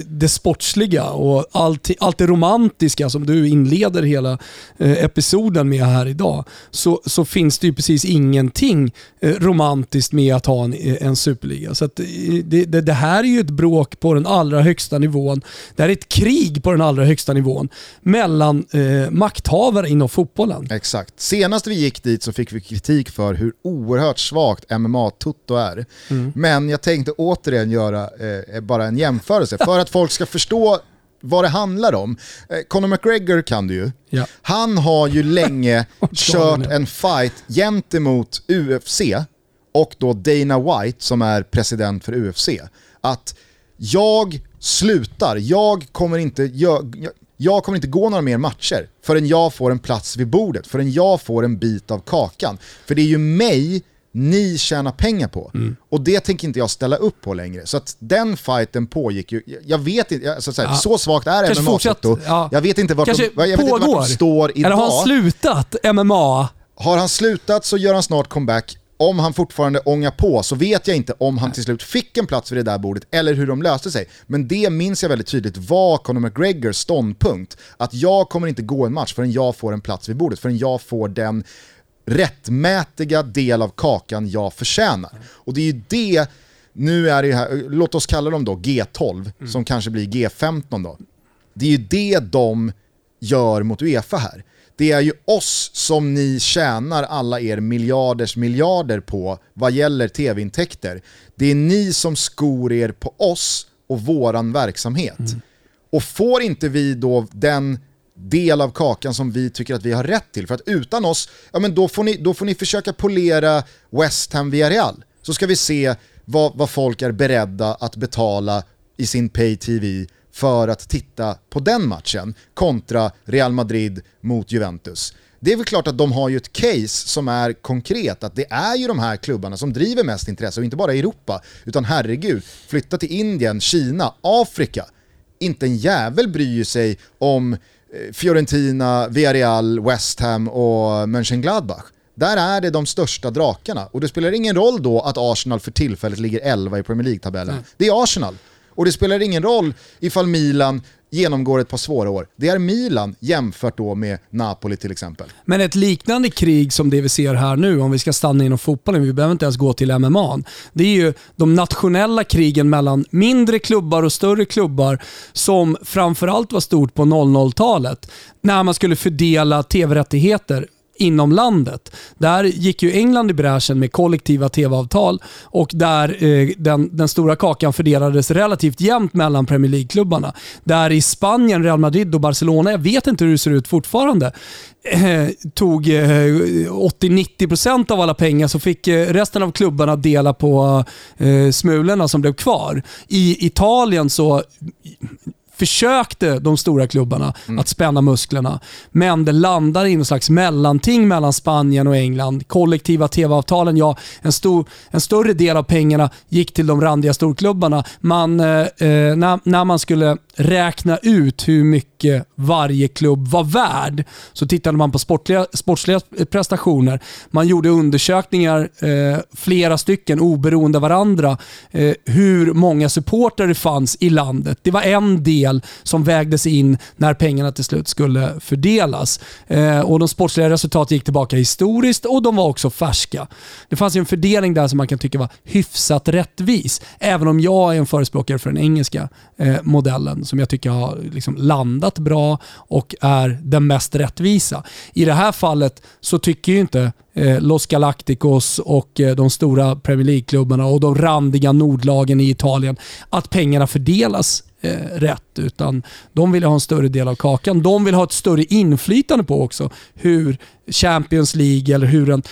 det sportsliga och allt, allt det romantiska som du inleder hela eh, episoden med här idag, så, så finns det ju precis ingenting eh, romantiskt med att ha en, en superliga. Så det, det, det, här är ju ett bråk på den allra högsta nivån. Det här är ett krig på den allra högsta nivån mellan eh, makthavare inom fotbollen. Exakt. Senast vi gick dit så fick vi kritik för hur oerhört svagt MMA-tutto är. Mm. Men jag tänkte återigen göra eh, bara en jämförelse för att folk ska förstå vad det handlar om. Eh, Conor McGregor kan du ju. Ja. Han har ju länge [LAUGHS] kört en fight gentemot UFC och då Dana White som är president för UFC. Att jag slutar, jag kommer inte, jag, jag kommer inte gå några mer matcher förrän jag får en plats vid bordet, förrän jag får en bit av kakan. För det är ju mig ni tjänar pengar på. Mm. Och det tänker inte jag ställa upp på längre. Så att den fighten pågick ju, jag vet inte, så, här, ja. så svagt är MMA ja. Jag vet inte vart de, jag vet inte vart de står idag. Eller har han slutat MMA? Har han slutat så gör han snart comeback. Om han fortfarande ångar på så vet jag inte om han till slut fick en plats vid det där bordet eller hur de löste sig. Men det minns jag väldigt tydligt var Conor McGregors ståndpunkt. Att jag kommer inte gå en match förrän jag får en plats vid bordet, förrän jag får den rättmätiga del av kakan jag förtjänar. Och det är ju det, nu är det här, låt oss kalla dem då G12, mm. som kanske blir G15 då. Det är ju det de gör mot Uefa här. Det är ju oss som ni tjänar alla er miljarders miljarder på vad gäller tv-intäkter. Det är ni som skor er på oss och våran verksamhet. Mm. Och får inte vi då den del av kakan som vi tycker att vi har rätt till. För att utan oss, ja men då får ni, då får ni försöka polera West Ham via Real. Så ska vi se vad, vad folk är beredda att betala i sin pay-tv för att titta på den matchen kontra Real Madrid mot Juventus. Det är väl klart att de har ju ett case som är konkret, att det är ju de här klubbarna som driver mest intresse, och inte bara i Europa, utan herregud, flytta till Indien, Kina, Afrika. Inte en jävel bryr sig om Fiorentina, Villarreal, West Ham och Mönchengladbach. Där är det de största drakarna och det spelar ingen roll då att Arsenal för tillfället ligger 11 i Premier League-tabellen. Mm. Det är Arsenal. Och det spelar ingen roll ifall Milan genomgår ett par svåra år. Det är Milan jämfört då med Napoli till exempel. Men ett liknande krig som det vi ser här nu, om vi ska stanna inom fotbollen, vi behöver inte ens gå till MMA. Det är ju de nationella krigen mellan mindre klubbar och större klubbar som framförallt var stort på 00-talet. När man skulle fördela tv-rättigheter inom landet. Där gick ju England i bräschen med kollektiva tv-avtal och där eh, den, den stora kakan fördelades relativt jämnt mellan Premier League-klubbarna. Där i Spanien, Real Madrid och Barcelona, jag vet inte hur det ser ut fortfarande, eh, tog eh, 80-90% av alla pengar så fick eh, resten av klubbarna dela på eh, smulorna som blev kvar. I Italien så försökte de stora klubbarna mm. att spänna musklerna. Men det landar i någon slags mellanting mellan Spanien och England. Kollektiva tv-avtalen, ja, en, stor, en större del av pengarna gick till de randiga storklubbarna. Man, eh, eh när, när man skulle räkna ut hur mycket varje klubb var värd så tittade man på sportliga, sportsliga prestationer. Man gjorde undersökningar, eh, flera stycken oberoende varandra, eh, hur många supportrar det fanns i landet. Det var en del som vägdes in när pengarna till slut skulle fördelas. Eh, och De sportsliga resultaten gick tillbaka historiskt och de var också färska. Det fanns en fördelning där som man kan tycka var hyfsat rättvis, även om jag är en förespråkare för den engelska eh, modellen som jag tycker har liksom landat bra och är den mest rättvisa. I det här fallet så tycker ju inte eh, Los Galacticos och eh, de stora Premier League-klubbarna och de randiga nordlagen i Italien att pengarna fördelas eh, rätt. Utan de vill ha en större del av kakan. De vill ha ett större inflytande på också hur Champions League eller hur en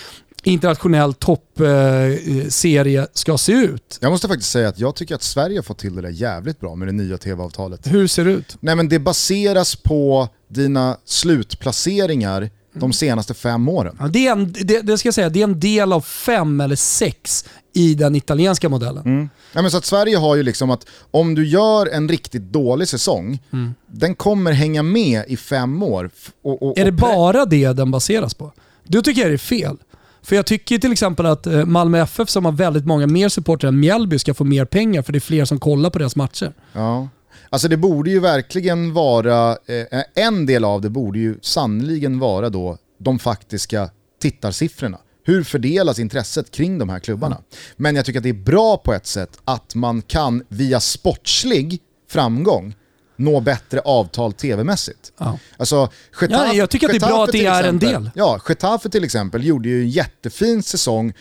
internationell toppserie eh, ska se ut. Jag måste faktiskt säga att jag tycker att Sverige har fått till det där jävligt bra med det nya tv-avtalet. Hur ser det ut? Nej men det baseras på dina slutplaceringar de senaste fem åren. Ja, det, är en, det, det, ska jag säga, det är en del av fem eller sex i den italienska modellen. Mm. Ja, men så att Sverige har ju liksom att om du gör en riktigt dålig säsong, mm. den kommer hänga med i fem år. Och, och, är det bara det den baseras på? Du tycker jag det är fel. För jag tycker till exempel att eh, Malmö FF som har väldigt många mer supportrar än Mjällby ska få mer pengar för det är fler som kollar på deras matcher. Ja. Alltså det borde ju verkligen vara, eh, en del av det borde ju sannoliken vara då de faktiska tittarsiffrorna. Hur fördelas intresset kring de här klubbarna? Mm. Men jag tycker att det är bra på ett sätt att man kan via sportslig framgång nå bättre avtal tv-mässigt. Ja. Alltså, Getafe, ja, jag tycker att det är bra att det är en del. Ja, Getafe till exempel gjorde ju en jättefin säsong,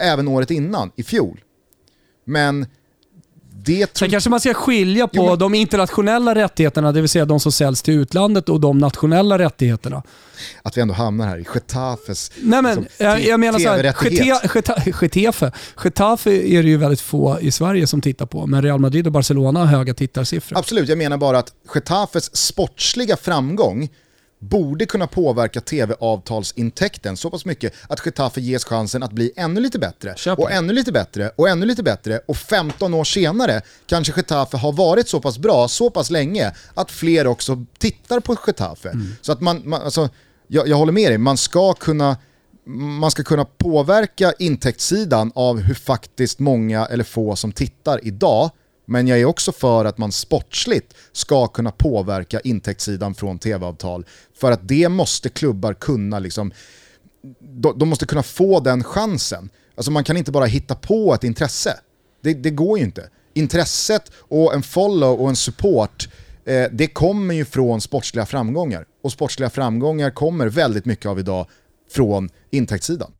även året innan, i fjol. Men det Sen kanske man ska skilja på jo, men... de internationella rättigheterna, det vill säga de som säljs till utlandet och de nationella rättigheterna. Att vi ändå hamnar här i Getafes Nej men, liksom, jag, jag menar såhär, Getafe, Getafe är det ju väldigt få i Sverige som tittar på, men Real Madrid och Barcelona har höga tittarsiffror. Absolut, jag menar bara att Getafes sportsliga framgång borde kunna påverka tv-avtalsintäkten så pass mycket att Getafe ges chansen att bli ännu lite bättre och ännu lite bättre och ännu lite bättre och 15 år senare kanske Getafe har varit så pass bra så pass länge att fler också tittar på Getafe. Mm. Så att man, man alltså, jag, jag håller med dig, man ska kunna man ska kunna påverka intäktssidan av hur faktiskt många eller få som tittar idag men jag är också för att man sportsligt ska kunna påverka intäktssidan från tv-avtal. För att det måste klubbar kunna, liksom, de, måste kunna få den chansen. Alltså man kan inte bara hitta på ett intresse. Det, det går ju inte. Intresset och en follow och en support, eh, det kommer ju från sportsliga framgångar. Och sportsliga framgångar kommer väldigt mycket av idag från intäktssidan.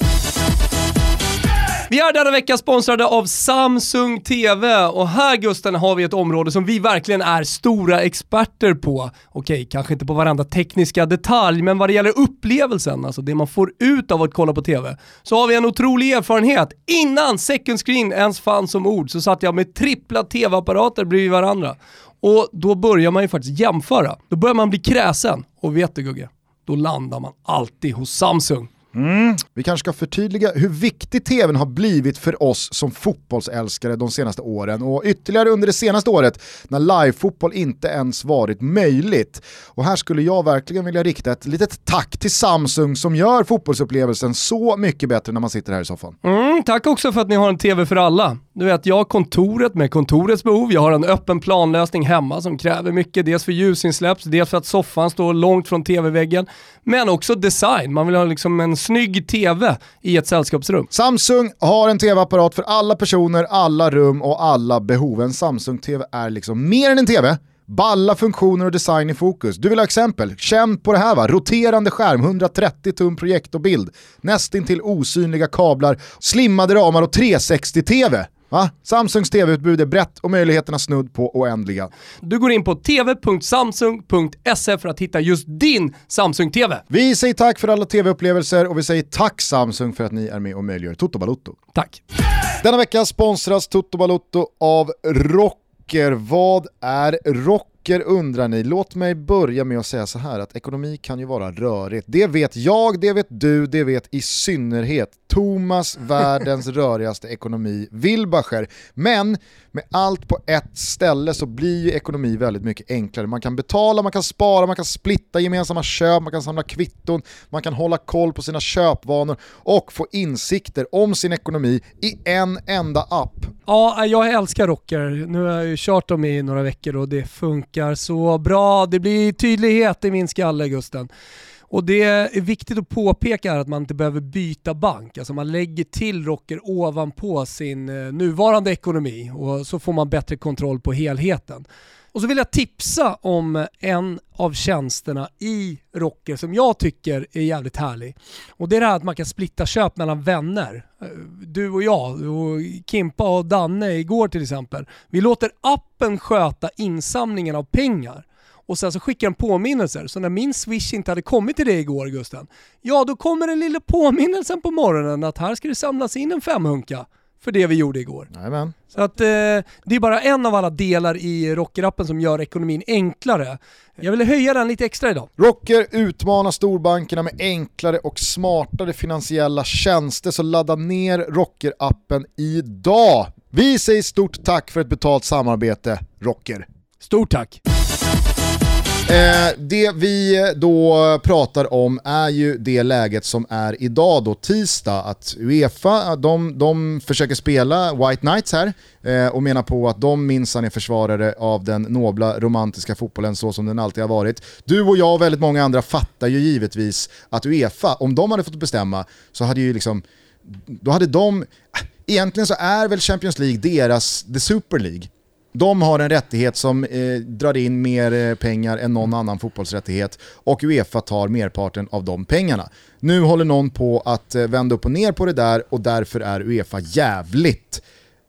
Vi är denna vecka sponsrade av Samsung TV och här Gusten har vi ett område som vi verkligen är stora experter på. Okej, kanske inte på varenda tekniska detalj, men vad det gäller upplevelsen, alltså det man får ut av att kolla på TV, så har vi en otrolig erfarenhet. Innan second screen ens fanns som ord så satt jag med trippla TV-apparater bredvid varandra. Och då börjar man ju faktiskt jämföra. Då börjar man bli kräsen. Och vet du Gugge? Då landar man alltid hos Samsung. Mm. Vi kanske ska förtydliga hur viktig tvn har blivit för oss som fotbollsälskare de senaste åren och ytterligare under det senaste året när live-fotboll inte ens varit möjligt. Och här skulle jag verkligen vilja rikta ett litet tack till Samsung som gör fotbollsupplevelsen så mycket bättre när man sitter här i soffan. Mm, tack också för att ni har en tv för alla. Du vet, jag har kontoret med kontorets behov, jag har en öppen planlösning hemma som kräver mycket, dels för ljusinsläpp, dels för att soffan står långt från tv-väggen, men också design. Man vill ha liksom en snygg tv i ett sällskapsrum. Samsung har en tv-apparat för alla personer, alla rum och alla behov. En Samsung-tv är liksom mer än en tv. Balla funktioner och design i fokus. Du vill ha exempel? Känn på det här va, roterande skärm, 130 tum projektorbild, nästintill osynliga kablar, slimmade ramar och 360-tv. Va? Samsungs tv-utbud är brett och möjligheterna snudd på oändliga. Du går in på tv.samsung.se för att hitta just din Samsung-TV. Vi säger tack för alla tv-upplevelser och vi säger tack Samsung för att ni är med och möjliggör Toto Balotto. Tack. Denna vecka sponsras Toto Balotto av Rocker. Vad är Rocker? Tycker undrar ni, låt mig börja med att säga så här att ekonomi kan ju vara rörigt. Det vet jag, det vet du, det vet i synnerhet Thomas, [LAUGHS] världens rörigaste ekonomi, Wilbacher. Men med allt på ett ställe så blir ju ekonomi väldigt mycket enklare. Man kan betala, man kan spara, man kan splitta gemensamma köp, man kan samla kvitton, man kan hålla koll på sina köpvanor och få insikter om sin ekonomi i en enda app. Ja, jag älskar Rocker. Nu har jag ju kört dem i några veckor och det funkar så bra. Det blir tydlighet i min skalle, Gusten. Och det är viktigt att påpeka att man inte behöver byta bank. Alltså man lägger till Rocker ovanpå sin eh, nuvarande ekonomi och så får man bättre kontroll på helheten. Och så vill jag tipsa om en av tjänsterna i Rocker som jag tycker är jävligt härlig. Och det är det här att man kan splitta köp mellan vänner. Eh, du och jag, och Kimpa och Danne igår till exempel. Vi låter appen sköta insamlingen av pengar och sen så skickar den påminnelser. Så när min swish inte hade kommit till dig igår Gusten, ja då kommer den lilla påminnelsen på morgonen att här ska det samlas in en femhunka för det vi gjorde igår. Amen. Så att eh, det är bara en av alla delar i Rocker-appen som gör ekonomin enklare. Jag ville höja den lite extra idag. Rocker utmanar storbankerna med enklare och smartare finansiella tjänster, så ladda ner Rocker-appen idag. Vi säger stort tack för ett betalt samarbete, Rocker. Stort tack! Eh, det vi eh, då pratar om är ju det läget som är idag då, tisdag, att Uefa, eh, de, de försöker spela White Knights här eh, och menar på att de minsann är försvarare av den nobla romantiska fotbollen så som den alltid har varit. Du och jag och väldigt många andra fattar ju givetvis att Uefa, om de hade fått bestämma så hade ju liksom, då hade de, eh, egentligen så är väl Champions League deras The Super League. De har en rättighet som eh, drar in mer eh, pengar än någon annan fotbollsrättighet och Uefa tar merparten av de pengarna. Nu håller någon på att eh, vända upp och ner på det där och därför är Uefa jävligt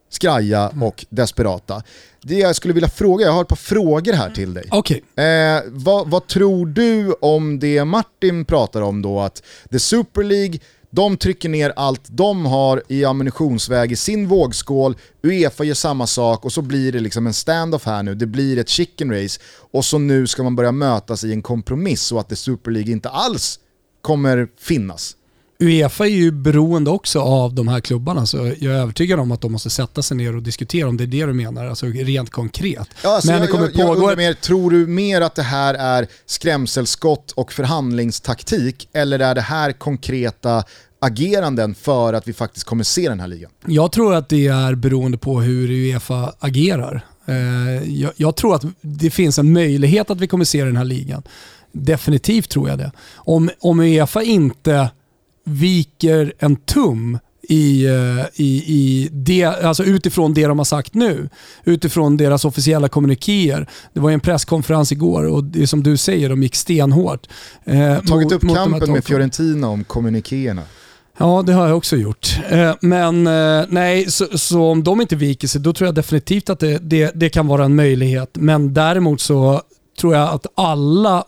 skraja och desperata. Det jag skulle vilja fråga, jag har ett par frågor här till dig. Okej. Eh, vad, vad tror du om det Martin pratar om då, att The Super League de trycker ner allt de har i ammunitionsväg i sin vågskål, Uefa gör samma sak och så blir det liksom en stand-off här nu, det blir ett chicken race. Och så nu ska man börja mötas i en kompromiss så att det Super League inte alls kommer finnas. Uefa är ju beroende också av de här klubbarna så jag är övertygad om att de måste sätta sig ner och diskutera om det är det du menar, alltså rent konkret. Ja, alltså Men jag, det kommer jag, jag pågå mer, tror du mer att det här är skrämselskott och förhandlingstaktik eller är det här konkreta ageranden för att vi faktiskt kommer se den här ligan? Jag tror att det är beroende på hur Uefa agerar. Eh, Jag, jag tror att det finns en möjlighet att vi kommer se den här ligan. Definitivt tror jag det. Om, om Uefa inte viker en tum i, eh, i, i det, alltså utifrån det de har sagt nu, utifrån deras officiella kommunikéer. Det var ju en presskonferens igår och det är som du säger, de gick stenhårt. eh, Tagit upp mot kampen med. Fiorentina om kommunikéerna. Ja, det har jag också gjort. Eh, Men eh, nej, så, så om de inte viker sig, då tror jag definitivt att det, det, det kan vara en möjlighet. Men däremot så tror jag att alla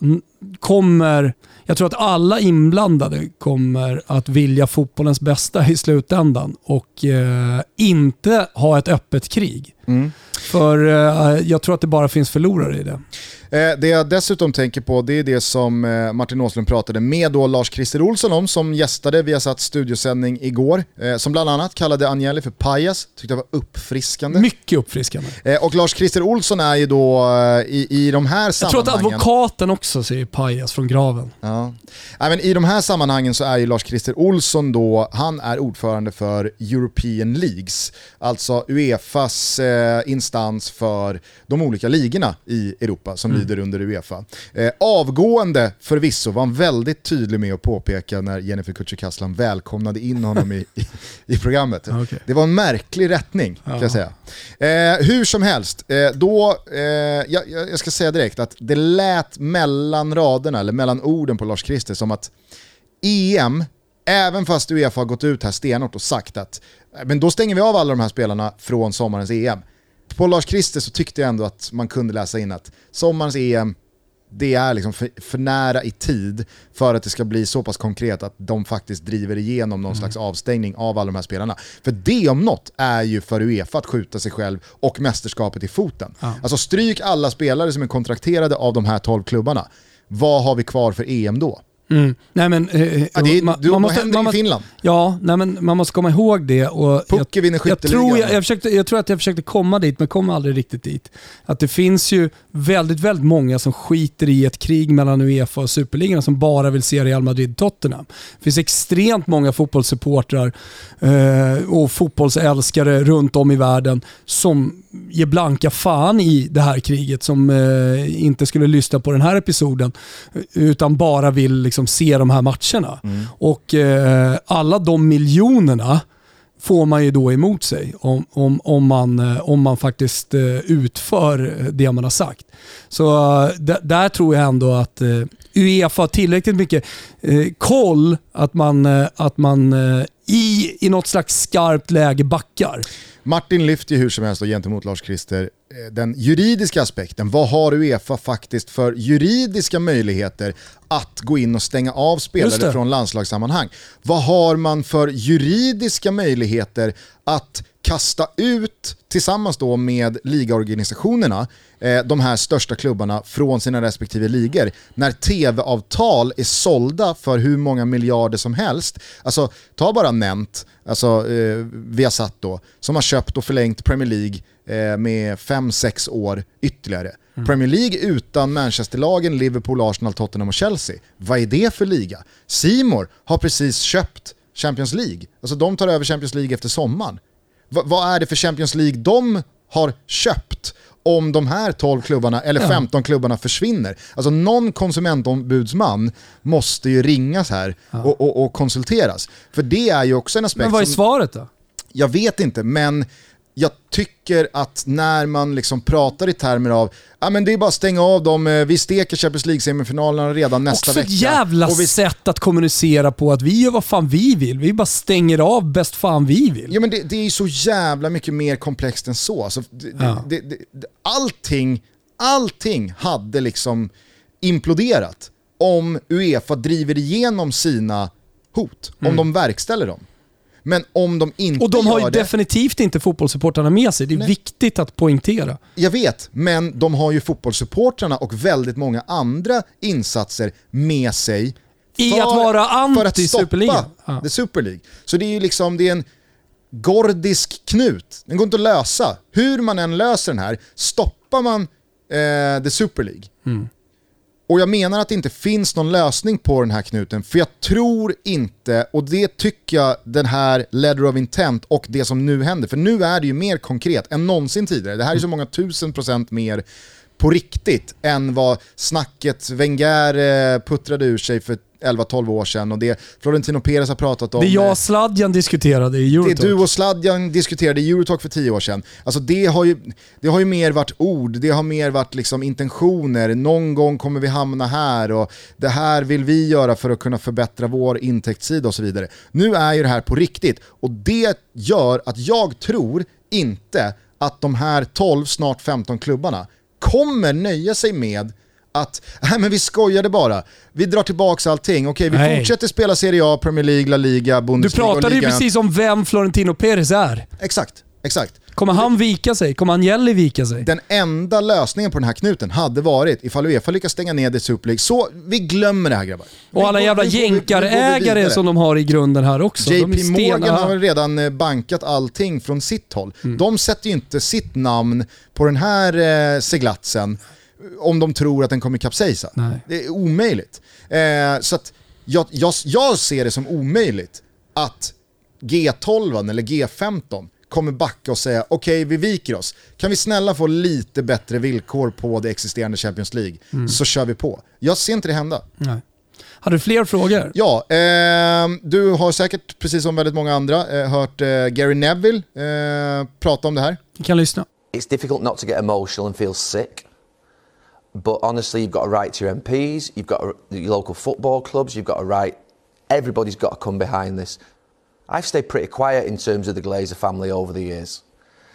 kommer, jag tror att alla inblandade kommer att vilja fotbollens bästa i slutändan och eh, inte ha ett öppet krig. Mm. För eh, jag tror att det bara finns förlorare i det. Eh, det jag dessutom tänker på det är det som eh, Martin Åslund pratade med då Lars-Christer Olsson om som gästade via satt studiosändning igår. Eh, som bland annat kallade Agnelli för pajas, tyckte det var uppfriskande. Mycket uppfriskande. Och Lars-Christer Olsson är ju då i, i de här Jag tror att sammanhangen... advokaten också säger pajas från graven. Ja. Men I de här sammanhangen så är ju Lars-Christer Olsson då, han är ordförande för European Leagues, alltså Uefas instans för de olika ligorna i Europa som lyder under Uefa. Eh, avgående förvisso var han väldigt tydlig med att påpeka när Jennifer Kücükaslan välkomnade in honom i, i, i programmet. Okej. Det var en märklig rättning kan jag säga. Eh, hur som helst, eh, då, eh, jag, jag ska säga direkt att det lät mellan raderna, eller mellan orden på Lars Christer som att EM, även fast Uefa har gått ut här stenhårt och sagt att "Nej, men då stänger vi av alla de här spelarna från sommarens EM. På Lars Christer så tyckte jag ändå att man kunde läsa in att sommarens EM, det är liksom för, för nära i tid för att det ska bli så pass konkret att de faktiskt driver igenom någon slags avstängning av alla de här spelarna. För det om något är ju för Uefa att skjuta sig själv och mästerskapet i foten. Ja. Alltså stryk alla spelare som är kontrakterade av de här 12 klubbarna. Vad har vi kvar för EM då? Mm. Nej, men, eh, Ja, det är, man- du, man vad måste- händer man i Finland? Ja, nej, men man måste komma ihåg det. Och Pucke vinner jag, skytteligan. tror jag, jag, försökte, jag tror att jag försökte komma dit, men kom aldrig riktigt dit. Att det finns ju väldigt, väldigt många som skiter i ett krig mellan Uefa och Superligan som bara vill se Real Madrid-Tottenham. Det finns extremt många fotbollssupportrar eh, och fotbollsälskare runt om i världen som ger blanka fan i det här kriget, som eh, inte skulle lyssna på den här episoden, utan bara vill liksom se de här matcherna. Och eh, alla de miljonerna får man ju då emot sig om, om, om, man, eh, om man faktiskt eh, utför det man har sagt. Så eh, där tror jag ändå att Uefa har tillräckligt mycket koll att man, att man i, i något slags skarpt läge backar. Martin lyfter ju hur som helst gentemot Lars Christer eh, den juridiska aspekten. Vad har Uefa faktiskt för juridiska möjligheter att gå in och stänga av spelare från landslagssammanhang? Vad har man för juridiska möjligheter att kasta ut, tillsammans då med ligaorganisationerna, eh, de här största klubbarna från sina respektive ligor när tv-avtal är sålda för hur många miljarder som helst. Alltså, ta bara Nent, alltså eh, Viasat då, som har köpt och förlängt Premier League eh, med 5-6 år ytterligare. Premier League utan Manchesterlagen, Liverpool, Arsenal, Tottenham och Chelsea. Vad är det för liga? Simor har precis köpt Champions League. Alltså de tar över Champions League efter sommaren. Va- vad är det för Champions League de har köpt om de här 12 klubbarna eller Ja. 15 klubbarna försvinner? Alltså någon konsumentombudsman måste ju ringas här och, och, och konsulteras. För det är ju också en aspekt Men vad är som... svaret då? Jag vet inte, men jag tycker att när man liksom pratar i termer av ja men det är bara att stänga av dem, eh, vi steker Champions League-semifinalerna redan nästa Också vecka. ett jävla och vi sätt att kommunicera på att vi gör vad fan vi vill. Vi bara stänger av bäst fan vi vill. Ja men det, det är ju så jävla mycket mer komplext än så. Alltså, det, Ja. det, allting, allting hade liksom imploderat om Uefa driver igenom sina hot, om de verkställer dem. Men om de inte. Och de har ju det, definitivt inte fotbollssupportrarna med sig. Det är Nej. viktigt att poängtera. jag vet, men de har ju fotbollssupportrarna och väldigt många andra insatser med sig I att vara för att stoppa Ja. the Super League. Så det är ju liksom, det är en gordisk knut. Den går inte att lösa. Hur man än löser den här, stoppar man eh, the Super League. Mm. Och jag menar att det inte finns någon lösning på den här knuten, för jag tror inte, och det tycker jag den här letter of intent och det som nu händer, för nu är det ju mer konkret än någonsin tidigare. Det här är så många tusen procent mer på riktigt än vad snacket Wenger eh, puttrade ur sig för 11-12 år sedan och det Florentino Perez har pratat om. Det jag eh, och Sladjan diskuterade i det Eurotalk. du och Sladjan diskuterade i Eurotalk för tio år sedan, alltså det har, ju, det har ju mer varit ord, det har mer varit liksom intentioner, någon gång kommer vi hamna här och det här vill vi göra för att kunna förbättra vår intäktssida och så vidare. Nu är ju det här på riktigt och det gör att jag tror inte att de här 12, snart 15 klubbarna kommer nöja sig med att, nej men vi skojade bara, vi drar tillbaka allting, okej vi Nej. fortsätter spela Serie A, Premier League, La Liga, Du Bundesliga och pratade ju Liga 1. precis om vem Florentino Perez är. Exakt, exakt. Kommer han vika sig? Kommer Agnelli vika sig? Den enda lösningen på den här knuten hade varit ifall Uefa lyckas stänga ner det Super League. Så vi glömmer det här grabbar. Och alla Vi går- jävla vi går- vi- vi går jänkarägare vidare. som de har i grunden här också. de är JP Morgan har väl redan eh, bankat allting från sitt håll. Mm. De sätter ju inte sitt namn på den här eh, seglatsen om de tror att den kommer kapsejsa. Nej. Det är omöjligt. Eh, så att jag, jag, jag ser det som omöjligt att G12 eller G15 kommer backa och säga okej vi viker oss. Kan vi snälla få lite bättre villkor på det existerande Champions League Mm. så kör vi på. Jag ser inte det hända. Nej. Har du fler frågor? Ja, ehm, du har säkert, precis som väldigt många andra, eh, hört eh, Gary Neville eh, prata om det här. Vi kan lyssna. it's difficult not to get emotional and feel sick. But honestly, you've got a right to your MPs, you've got to, your local football clubs, you've got a right. Everybody's got to come behind this. I've stayed pretty quiet in terms of the Glazer family over the years.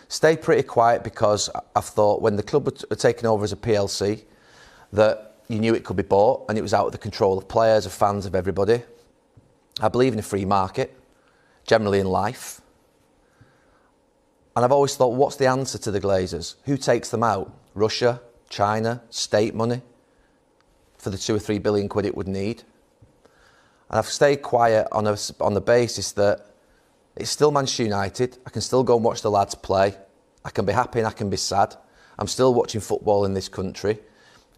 Stayed pretty quiet because I- I've thought when the club were taken over as a PLC, that you knew it could be bought and it was out of the control of players, of fans, of everybody. I believe in a free market, generally in life. And I've always thought, what's the answer to the Glazers? Who takes them out? Russia, China, state money for the two or three billion quid it would need. And I've stayed quiet on, a, on the basis that it's still Manchester United. I can still go and watch the lads play. I can be happy and I can be sad. I'm still watching football in this country.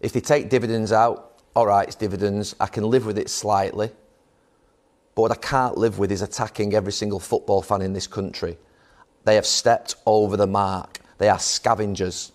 If they take dividends out, all right, it's dividends. I can live with it slightly. But what I can't live with is attacking every single football fan in this country. They have stepped over the mark. They are scavengers.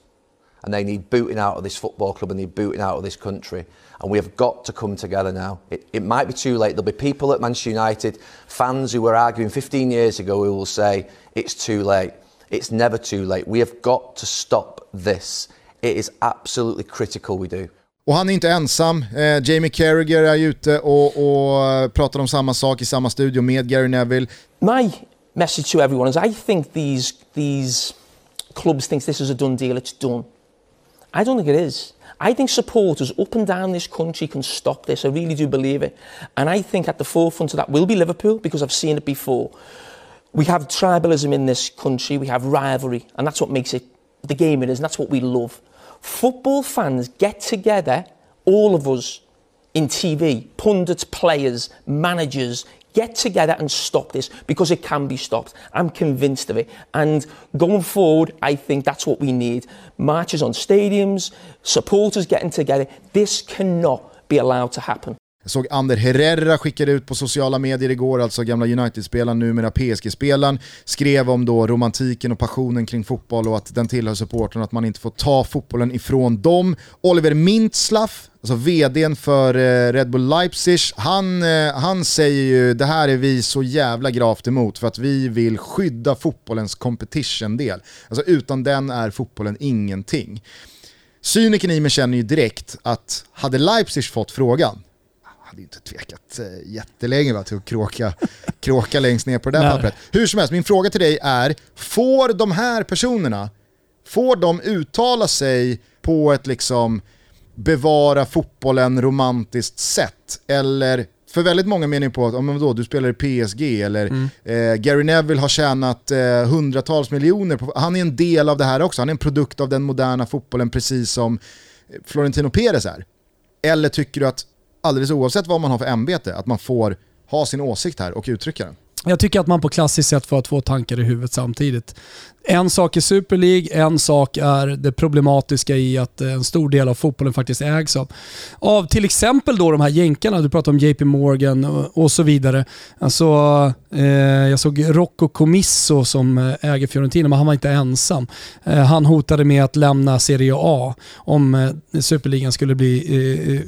And they need booting out of this football club and they need booting out of this country. And we have got to come together now. It, it might be too late. There'll be people at Manchester United, fans who were arguing 15 years ago, who will say it's too late. It's never too late. We have got to stop this. It is absolutely critical we do. Och han är inte ensam. Eh, Jamie Carragher är ute och, och pratar om samma sak i samma studio med Gary Neville. my message to everyone is I think these these clubs think this is a done deal, it's done. I don't think it is. I think supporters up and down this country can stop this. I really do believe it. And I think at the forefront of that will be Liverpool because I've seen it before. We have tribalism in this country, we have rivalry, and that's what makes it the game it is, and that's what we love. Football fans get together, all of us, in TV, pundits, players, managers, Get together and stop this because it can be stopped. I'm convinced of it. And going forward, I think that's what we need. Marches on stadiums, supporters getting together. This cannot be allowed to happen. Jag såg Ander Herrera skickade ut på sociala medier igår, alltså gamla United-spelaren, numera PSG-spelaren, skrev om då romantiken och passionen kring fotboll och att den tillhör supporten att man inte får ta fotbollen ifrån dem. Oliver Mintzlaff, alltså vdn för eh, Red Bull Leipzig, han, eh, han säger ju det här är vi så jävla gravt emot för att vi vill skydda fotbollens competition-del. Alltså utan den är fotbollen ingenting. Cynikern i mig känner ju direkt att hade Leipzig fått frågan, hade inte tvekat eh, jättelänge va, till att kråka, [LAUGHS] kråka längst ner på det där pappret. Hur som helst, min fråga till dig är, får de här personerna, får de uttala sig på ett liksom bevara fotbollen romantiskt sätt? Eller för väldigt många menar ju på att, men vadå, du spelar i PSG eller Mm. eh, Gary Neville har tjänat eh, hundratals miljoner. På, han är en del av det här också, han är en produkt av den moderna fotbollen precis som Florentino Perez är. Eller tycker du att alldeles oavsett vad man har för ämbete, att man får ha sin åsikt här och uttrycka den? Jag tycker att man på klassiskt sätt får ha två tankar i huvudet samtidigt. En sak är Super League, en sak är det problematiska i att en stor del av fotbollen faktiskt ägs av, av till exempel då de här jänkarna, du pratar om JP Morgan och, och så vidare. Alltså, eh, jag såg Rocco Comisso som eh, äger Fiorentina, men han var inte ensam. Eh, han hotade med att lämna Serie A om eh, Superligan skulle bli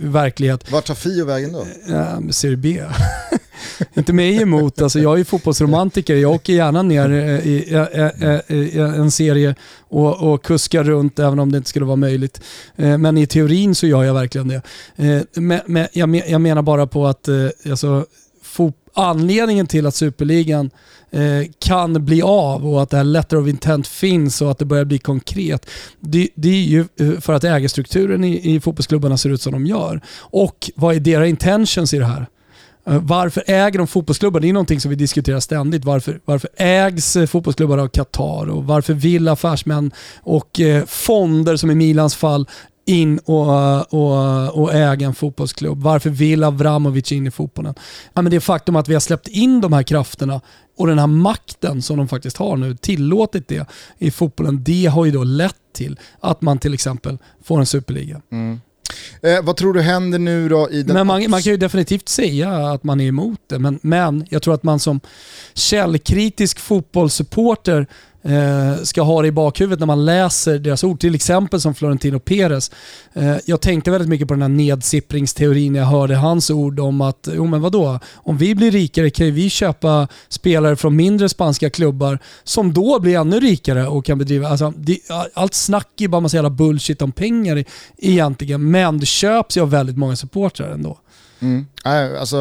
eh, verklighet. Vart tar Fio vägen då? Ja, Serie B. [LAUGHS] inte mig emot. Alltså, jag är ju fotbollsromantiker. Jag åker gärna ner eh, i, eh, eh, i en serie och, och kuskar runt även om det inte skulle vara möjligt. Eh, Men i teorin så gör jag verkligen det. Eh, Men, jag, men, jag menar bara på att eh, alltså, anledningen till att Superligan eh, kan bli av och att det här letter of intent finns och att det börjar bli konkret. Det, det är ju eh, för att ägarstrukturen i, i fotbollsklubbarna ser ut som de gör. Och vad är deras intentions i det här? Eh, varför äger de fotbollsklubbar? Det är någonting som vi diskuterar ständigt. Varför, varför ägs eh, fotbollsklubbar av Qatar? Och varför vill affärsmän och eh, fonder, som i Milans fall, in och, eh, och, och äga en fotbollsklubb? Varför vill Avramovic in i fotbollen? Ja, men det faktum att vi har släppt in de här krafterna och den här makten som de faktiskt har nu, tillåtit det i fotbollen, det har ju då lett till att man till exempel får en superliga. Mm. Eh, vad tror du händer nu då i den... Men man, man kan ju definitivt säga att man är emot det, men, men jag tror att man som källkritisk fotbollssupporter Eh, ska ha det i bakhuvudet när man läser deras ord. Till exempel som Florentino Perez. Eh, jag tänkte väldigt mycket på den här nedsippringsteorin när jag hörde hans ord om att, jo men vadå, om vi blir rikare kan vi köpa spelare från mindre spanska klubbar som då blir ännu rikare och kan bedriva, alltså, det, allt snack är bara massa jävla bullshit om pengar egentligen, men det köps ju av väldigt många supportrar ändå. Mm. Alltså,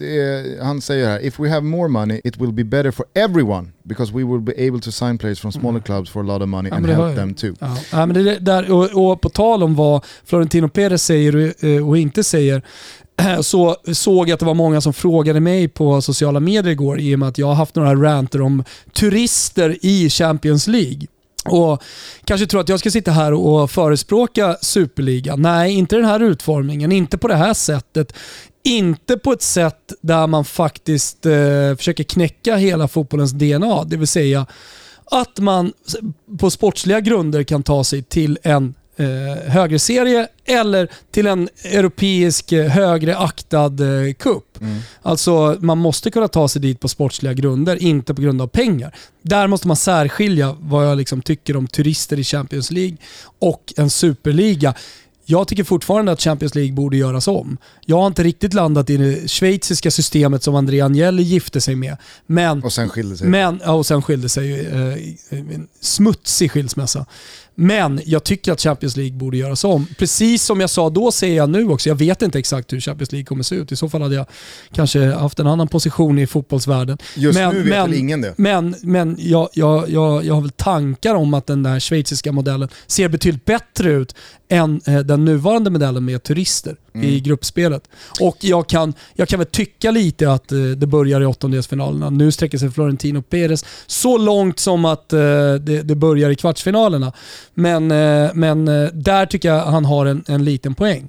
är, han säger här, if we have more money it will be better for everyone because we will be able to sign players from smaller clubs for a lot of money Ja, and help them too. Ja. Ja, men det där, och, och på tal om vad Florentino Perez säger och, eh, och inte säger, [CLEARS THROAT] så såg jag att det var många som frågade mig på sociala medier igår i och med att jag har haft några ranter om turister i Champions League. Och kanske tror att jag ska sitta här och förespråka Superligan. Nej, inte den här utformningen, inte på det här sättet. Inte på ett sätt där man faktiskt eh, försöker knäcka hela fotbollens DNA, det vill säga att man på sportsliga grunder kan ta sig till en eh, högre serie eller till en europeisk eh, högre aktad eh, cup. Alltså man måste kunna ta sig dit på sportsliga grunder, inte på grund av pengar. Där måste man särskilja vad jag liksom tycker om turister i Champions League och en superliga. Jag tycker fortfarande att Champions League borde göras om. Jag har inte riktigt landat i det schweiziska systemet som André Agnelli gifte sig med. Men Och sen skilde sig. men, ja, och sen skilde sig eh, en smutsig skilsmässa. Men jag tycker att Champions League borde göras om. Precis som jag sa då säger jag nu också. Jag vet inte exakt hur Champions League kommer se ut. I så fall hade jag kanske haft en annan position i fotbollsvärlden. Just men, nu vet men, väl ingen det. Men, men jag, jag, jag, jag har väl tankar om att den där schweiziska modellen ser betydligt bättre ut än eh, den nuvarande modellen med turister. I gruppspelet. Och jag kan, jag kan väl tycka lite att eh, det börjar i åttondelsfinalerna. Nu sträcker sig Florentino Perez så långt som att eh, det, det börjar i kvartsfinalerna. Men, eh, men där tycker jag han har en, en liten poäng.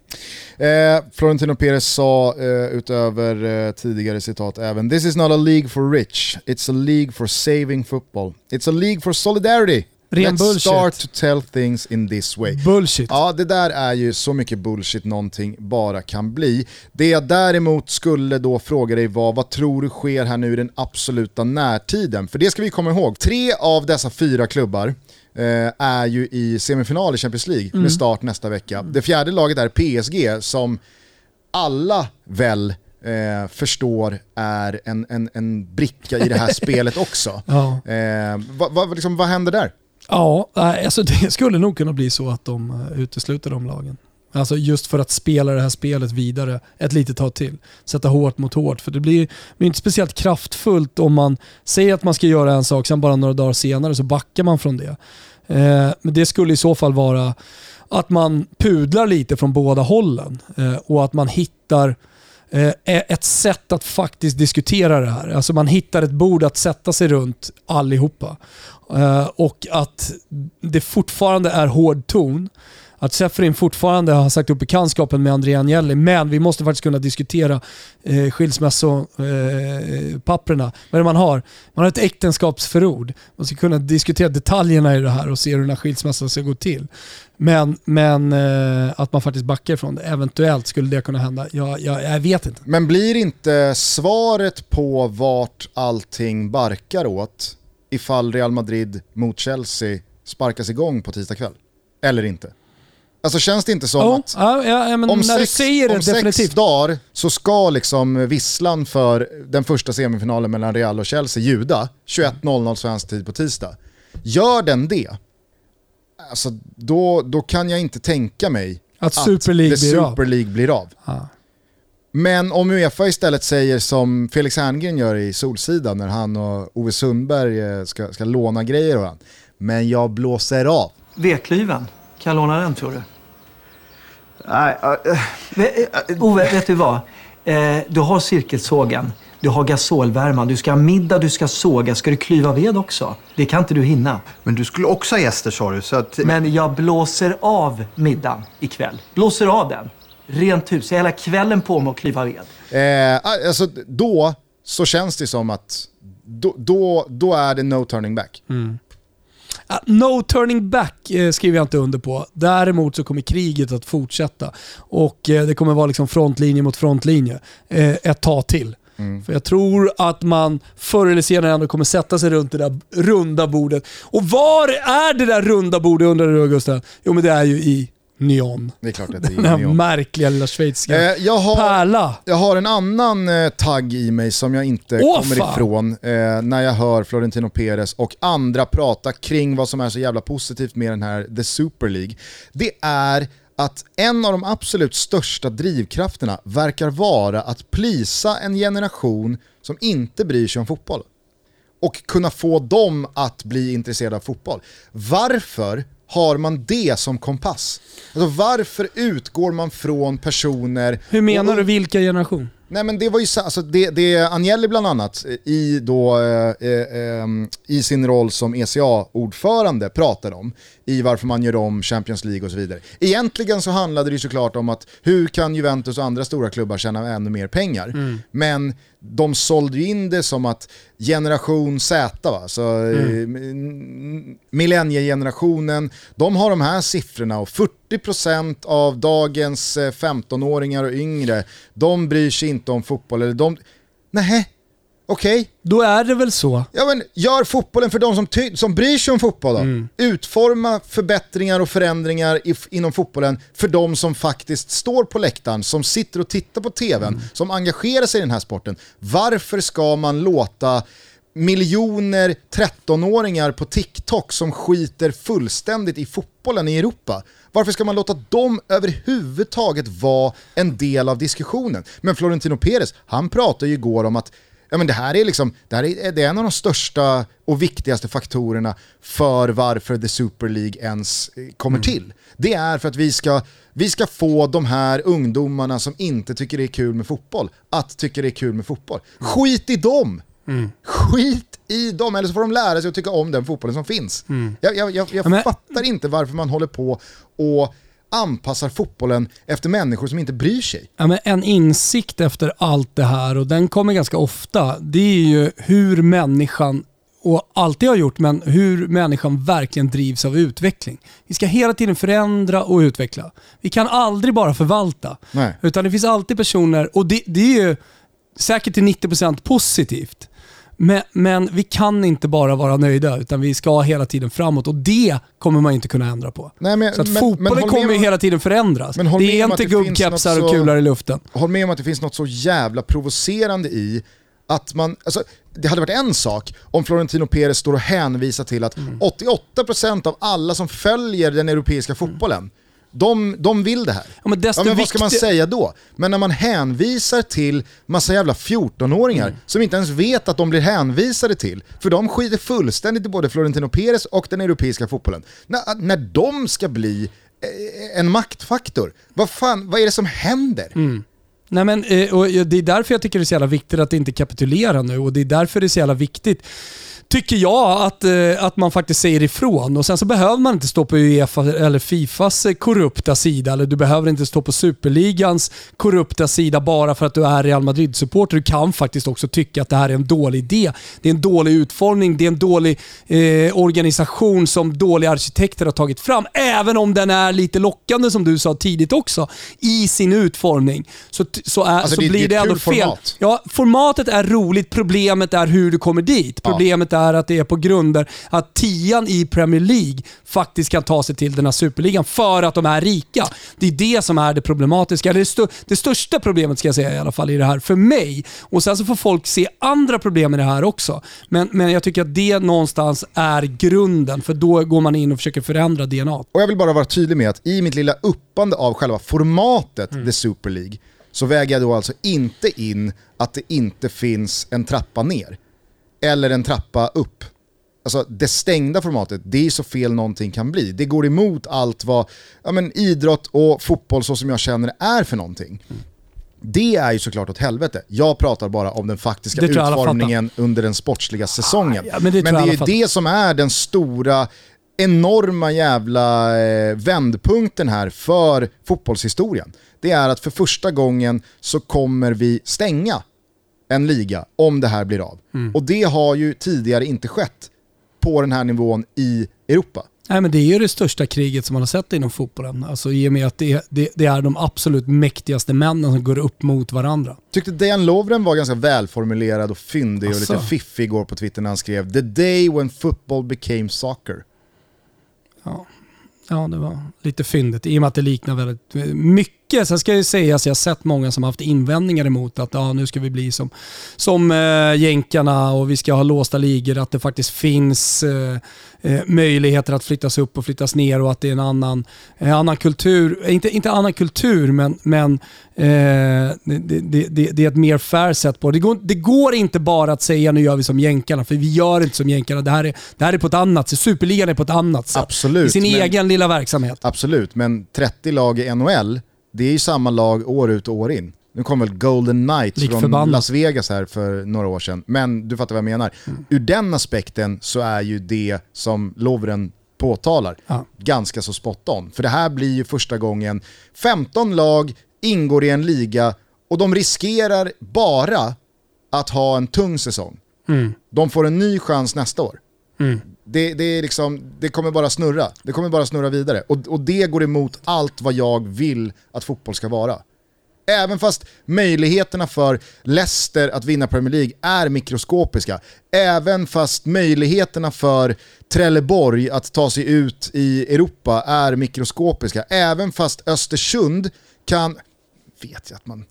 Florentino Perez sa utöver tidigare citat även “This is not a league for rich, it's a league for saving football. It's a league for solidarity. Ren Let's bullshit. start to tell things in this way.” Bullshit. Ja, det där är ju så mycket bullshit någonting bara kan bli. Det jag däremot skulle då fråga dig var, vad tror du sker här nu i den absoluta närtiden? För det ska vi komma ihåg, tre av dessa fyra klubbar eh, är ju i semifinal i Champions League med start nästa vecka. Det fjärde laget är PSG som alla väl eh, förstår är en, en, en bricka i det här [LAUGHS] spelet också. Ja. Eh, vad, vad, liksom, vad händer där? Ja, alltså [LAUGHS] det skulle nog kunna bli så att de eh, utesluter de lagen. Alltså just för att spela det här spelet vidare ett litet tag till. Sätta hårt mot hårt. För det blir, blir inte speciellt kraftfullt om man säger att man ska göra en sak, sen bara några dagar senare så backar man från det. Eh, men det skulle i så fall vara att man pudlar lite från båda hållen eh, och att man hittar eh, Eh, ett sätt att faktiskt diskutera det här. Alltså man hittar ett bord att sätta sig runt allihopa. Eh, och att det fortfarande är hård ton. Att Seferin fortfarande har sagt upp bekantskapen med André Agnelli, men vi måste faktiskt kunna diskutera eh, skilsmässopapperna. Eh, Vad är det man har? Man har ett äktenskapsförord. Man ska kunna diskutera detaljerna i det här och se hur den här skilsmässan ska gå till. Men, men eh, att man faktiskt backar ifrån det. Eventuellt skulle det kunna hända. Jag, jag, jag vet inte. Men blir inte svaret på vart allting barkar åt ifall Real Madrid mot Chelsea sparkas igång på tisdag kväll? Eller inte? Alltså känns det inte som Ja, att ja, ja, om, sex, det om sex dagar så ska liksom visslan för den första semifinalen mellan Real och Chelsea ljuda 21.00 svensk tid på tisdag. Gör den det, alltså då, då kan jag inte tänka mig Att Super League blir av. Super League blir av. Ja. Men om Uefa istället säger som Felix Herngren gör i Solsidan när han och Ove Sundberg eh, ska, ska låna grejer av han. Men jag blåser av. Vedklyven, kan jag låna den tror du? Nej, Ve- eh, Ove, vet du vad? Eh, du har cirkelsågen, du har gasolvärmaren, du ska ha middag, du ska såga. Ska du klyva ved också? Det kan inte du hinna. men du skulle också ha gäster sa du, så att... Men jag blåser av middagen ikväll. Blåser av den. Rent hus. Jag har hela kvällen på mig att klyva ved. Eh, alltså då så känns det som att då, då, då är det no turning back. Ah, No turning back eh, skriver jag inte under på. Däremot så kommer kriget att fortsätta. Och eh, det kommer vara liksom frontlinje mot frontlinje eh, ett tag till. För jag tror att man förr eller senare ändå kommer sätta sig runt det där runda bordet. Och var är det där runda bordet undrar du Gustav? Jo men det är ju i Nyon. Det är klart att det Den är här neon. märkliga lilla schweiziska Eh, jag, har, pärla. jag har en annan eh, tagg i mig som jag inte Åh, kommer fan! ifrån eh, när jag hör Florentino Perez och andra prata kring vad som är så jävla positivt med den här The Super League. Det är att en av de absolut största drivkrafterna verkar vara att plisa en generation som inte bryr sig om fotboll. Och kunna få dem att bli intresserade av fotboll. Varför har man det som kompass? Alltså varför utgår man från personer... Hur menar och- du vilka generation? Nej men det var ju så, alltså det, det Agnelli bland annat eh, i, då, eh, eh, ehm, i sin roll som ECA-ordförande pratade om, i varför man gör om Champions League och så vidare. Egentligen så handlade det ju såklart om att hur kan Juventus och andra stora klubbar tjäna ännu mer pengar? Men de sålde ju in det som att generation Z, va? så mm. millenniegenerationen, de har de här siffrorna och 40% av dagens eh, 15-åringar och yngre, de bryr sig inte om fotboll. Eller de... Nähä, okej. Då är det väl så. Ja, men gör fotbollen för de som, som bryr sig om fotboll då. Utforma förbättringar och förändringar i, inom fotbollen för de som faktiskt står på läktaren, som sitter och tittar på tvn, som engagerar sig i den här sporten. Varför ska man låta miljoner 13-åringar på TikTok som skiter fullständigt i fotbollen i Europa. Varför ska man låta dem överhuvudtaget vara en del av diskussionen? Men Florentino Perez, han pratade ju igår om att Ja, men det här är, liksom, det här är, det är en av de största och viktigaste faktorerna för varför The Super League ens eh, kommer till. Det är för att vi ska, vi ska få de här ungdomarna som inte tycker det är kul med fotboll att tycka det är kul med fotboll. Skit i dem! Skit i dem, eller så får de lära sig att tycka om den fotbollen som finns. Jag, jag, jag, jag men- fattar inte varför man håller på och anpassar fotbollen efter människor som inte bryr sig. Ja, men en insikt efter allt det här, och den kommer ganska ofta, det är ju hur människan, och alltid har gjort, men hur människan verkligen drivs av utveckling. Vi ska hela tiden förändra och utveckla. Vi kan aldrig bara förvalta. Nej. Utan det finns alltid personer, och det, det är ju säkert till 90% positivt. Men, men vi kan inte bara vara nöjda, utan vi ska hela tiden framåt och det kommer man inte kunna ändra på. Nej, men- så att men- men fotbollen håll kommer om- hela tiden förändras. Men det är inte gubbkepsar och kulor i luften. Håll med om att det finns något så jävla provocerande i att man, alltså, det hade varit en sak om Florentino Perez står och hänvisar till att Mm. 88% av alla som följer den europeiska fotbollen, de, de vill det här. Ja, men Ja, men vad ska man säga då? Men när man hänvisar till massa jävla 14-åringar Mm. som inte ens vet att de blir hänvisade till, för de skiter fullständigt i både Florentino Perez och den europeiska fotbollen. När, när de ska bli eh, en maktfaktor, vad fan, vad är det som händer? Mm. Nej, men, eh, och det är därför jag tycker det är så jävla viktigt att inte kapitulera nu och det är därför det är så jävla viktigt tycker jag att, eh, att man faktiskt säger ifrån. Och Sen så behöver man inte stå på Uefa eller Fifas eh, korrupta sida eller du behöver inte stå på Superligans korrupta sida bara för att du är Real Madrid-supporter. Du kan faktiskt också tycka att det här är en dålig idé. Det är en dålig utformning, det är en dålig eh, organisation som dåliga arkitekter har tagit fram. Även om den är lite lockande som du sa tidigt också i sin utformning. Så, så, är, Alltså, så det- det blir ett det ändå fel. format. Ja, formatet är roligt, problemet är hur du kommer dit. Problemet är att det är på grunder att tian i Premier League faktiskt kan ta sig till den här superligan för att de är rika. Det är det som är det problematiska. Eller det, stö- det största problemet ska jag säga i alla fall i det här, för mig. Och sen så får folk se andra problem i det här också. Men, men jag tycker att det någonstans är grunden, för då går man in och försöker förändra DNA. Och jag vill bara vara tydlig med att i mitt lilla uppande av själva formatet Mm. The Super League så väger jag då alltså inte in att det inte finns en trappa ner. Eller en trappa upp. Alltså det stängda formatet, det är så fel någonting kan bli. Det går emot allt vad ja, men, idrott och fotboll så som jag känner det är för någonting. Det är ju såklart åt helvete. Jag pratar bara om den faktiska utformningen under den sportsliga säsongen. ja, men det men det är fattar. det som är den stora, enorma jävla eh, vändpunkten här för fotbollshistorien. Det är att för första gången så kommer vi stänga en liga om det här blir av. Mm. Och det har ju tidigare inte skett på den här nivån i Europa. Nej, men det är ju det största kriget som man har sett inom fotbollen. Alltså, I och med att det, det, det är de absolut mäktigaste männen som går upp mot varandra. Tyckte Dejan Lovren var ganska välformulerad och fyndig och Asså. lite fiffig igår på Twitter när han skrev “The day when football became soccer”. Ja. ja, det var lite fyndigt i och med att det liknar väldigt mycket. Sen ska jag säga att jag har sett många som har haft invändningar emot att ja, nu ska vi bli som, som äh, jänkarna och vi ska ha låsta ligor. Att det faktiskt finns eh, eh, möjligheter att flyttas upp och flyttas ner och att det är en annan, en annan kultur. Inte, inte annan kultur, men, men eh, det, det, det, det är ett mer fair sätt på det. Går, det går inte bara att säga nu gör vi som jänkarna, för vi gör inte som jänkarna. Det här är, det här är på ett annat sätt. Superligan är på ett annat sätt. Absolut, I sin men- egen lilla verksamhet. Absolut, men 30 lag i NHL, det är ju samma lag år ut och år in. Nu kom väl Golden Knights Lik från förbannat. Las Vegas här för några år sedan, men du fattar vad jag menar. Mm. Ur den aspekten så är ju det som Lovren påtalar Ja. ganska så spot on. För det här blir ju första gången 15 lag ingår i en liga och de riskerar bara att ha en tung säsong. Mm. De får en ny chans nästa år. Det, det, är liksom, det kommer bara snurra. Det kommer bara snurra vidare. Och, och det går emot allt vad jag vill att fotboll ska vara. Även fast möjligheterna för Leicester att vinna Premier League är mikroskopiska. Även fast möjligheterna för Trelleborg att ta sig ut i Europa är mikroskopiska. Även fast Östersund kan, vet jag att man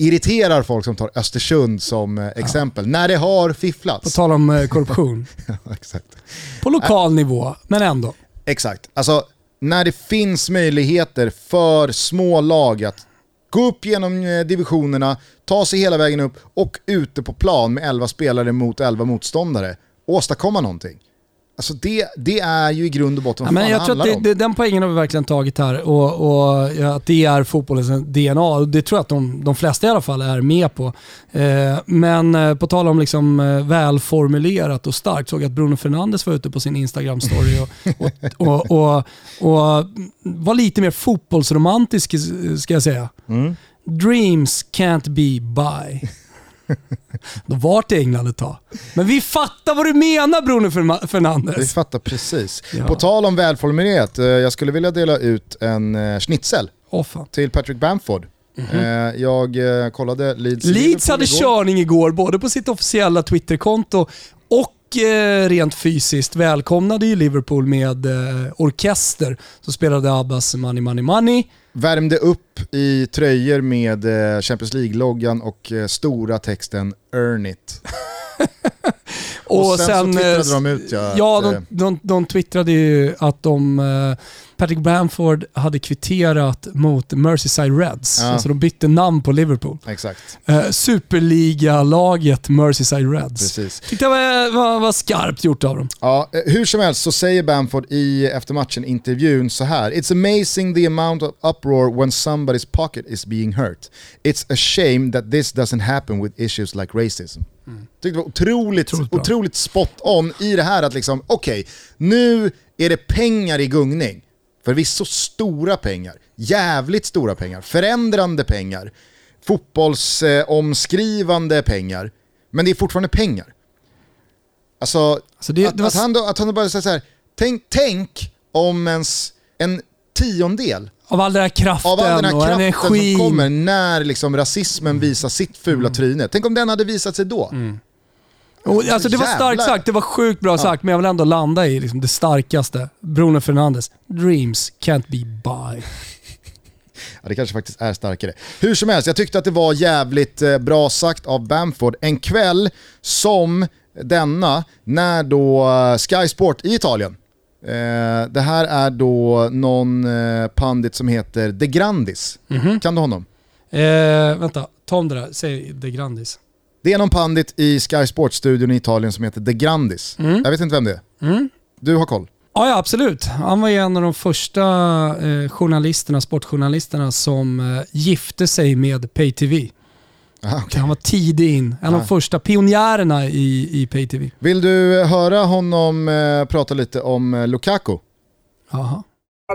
irriterar folk som tar Östersund som eh, exempel, när det har På fifflats. tal om eh, korruption. [LAUGHS] Exakt. På lokal nivå, men ändå. Exakt. Alltså, när det finns möjligheter för små lag att gå upp genom eh, divisionerna, ta sig hela vägen upp och ute på plan med 11 spelare mot 11 motståndare, åstadkomma någonting. Alltså det, det är ju i grund och botten Ja, vad men fan jag tror att det, om. det, den poängen har vi verkligen tagit här och, och ja, att det är fotbollens DNA. Och det tror jag att de, de flesta i alla fall är med på. Eh, men eh, på tal om liksom, eh, välformulerat och starkt såg jag att Bruno Fernandes var ute på sin Instagram-story och, och, [LAUGHS] och, och, var lite mer fotbollsromantisk ska jag säga. Mm. Dreams can't be buy. [LAUGHS] Då var det England ett tag. Men vi fattar vad du menar Bruno Ferma- Vi Fernandes. fattar precis. Ja. På tal om välformulerat, eh, jag skulle vilja dela ut en eh, schnitzel fan. till Patrick Bamford. Eh, Jag eh, kollade Leeds. Leeds hade igår. körning igår, både på sitt officiella Twitterkonto rent fysiskt. Välkomnade ju Liverpool med eh, orkester. Så spelade Abbas Money Money Money. Värmde upp i tröjor med eh, Champions League-loggan och eh, stora texten “Earn it”. [LAUGHS] Och sen så twittrade eh, de ut, ja, Ja, de, eh, de, de twittrade ju att de, eh, Patrick Bamford hade kvitterat mot Merseyside Reds. Ja. Alltså de bytte namn på Liverpool. Exakt, Eh, Superliga-laget Merseyside Reds. precis. Tyckte jag var, var, var skarpt gjort av dem. Ja, eh, hur som helst så säger Bamford i eftermatchen-intervjun så här. “It's amazing the amount of uproar when somebody's pocket is being hurt. It's a shame that this doesn't happen with issues like racism.” Tyckte det var otroligt, Otroligt otroligt spot on i det här att liksom, okej, nu är det pengar i gungning. Förvisso stora pengar, jävligt stora pengar, förändrande pengar, fotbollsomskrivande pengar. Men det är fortfarande pengar. Alltså, Alltså det- att, det var att, han då, att han då bara säger så här, tänk, tänk om ens en tiondel Av all den här kraften, av all den här kraften energin. som kommer när liksom rasismen visar sitt fula tryne. Tänk om den hade visat sig då. Och, alltså det var starkt sagt, det var sjukt bra sagt, men jag vill ändå landa i liksom det starkaste. Bruno Fernandes. Dreams can't be buy. Ja, det kanske faktiskt är starkare. Hur som helst, jag tyckte att det var jävligt eh, bra sagt av Bamford. En kväll som denna, när då eh, Sky Sport i Italien, eh, det här är då någon pandit som heter De Grandis. Kan du honom? Eh, vänta, ta om det där. Säg De Grandis. Det är någon pandit i Sky Sport-studion i Italien som heter De Grandis. Jag vet inte vem det är. Du har koll? Ja, ja, absolut. Han var ju en av de första eh, journalisterna, sportjournalisterna som eh, gifte sig med pay-tv. Aha, okej. Han var tidig in. En av de första pionjärerna i, i pay-tv. Vill du höra honom eh, prata lite om eh, Lukaku? Jaha.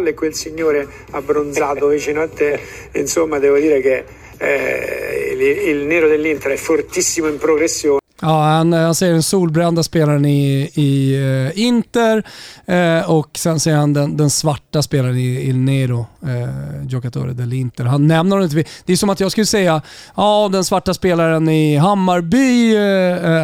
e quel signore abbronzato vicino a te, insomma devo dire che eh, il, il nero dell'Inter è fortissimo in progressione. Ja, han, eh, han säger den solbrända spelaren i, i eh, Inter eh, och sen säger han den, den svarta spelaren i Il Nero, eh, Giocatore dell'Inter. Han nämner honom inte. Det är som att jag skulle säga, ja den svarta spelaren i Hammarby, eh,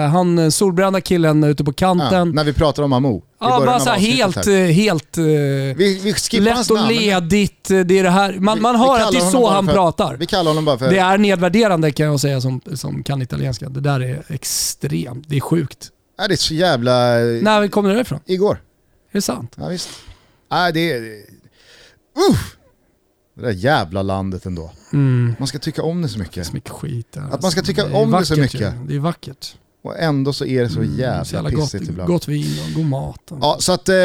eh, han solbrända killen ute på Ja, kanten. när vi pratar om Amo. Ja, bara så här helt, här. eh, helt eh, Vi, vi skippar lätt och ledigt. eh, Det är det här. Man, man Vi- vi hör att det är så han för- pratar. Vi kallar honom bara för... Det är nedvärderande kan jag säga som, som kan italienska. Det där är extremt. Det är sjukt. Nej, det är så jävla... När kommer det ifrån? Igår. Är det sant? Ja, visst. Nej, det är... Uff! Det där jävla landet ändå. Man ska tycka om det så mycket. Så mycket skit. där, Att man ska alltså. tycka är om det så vackert mycket. ju. Det är vackert. Och ändå så är det så jävla, Så jävla gott, pissigt ibland. gott vin och god mat. Ja, så att eh,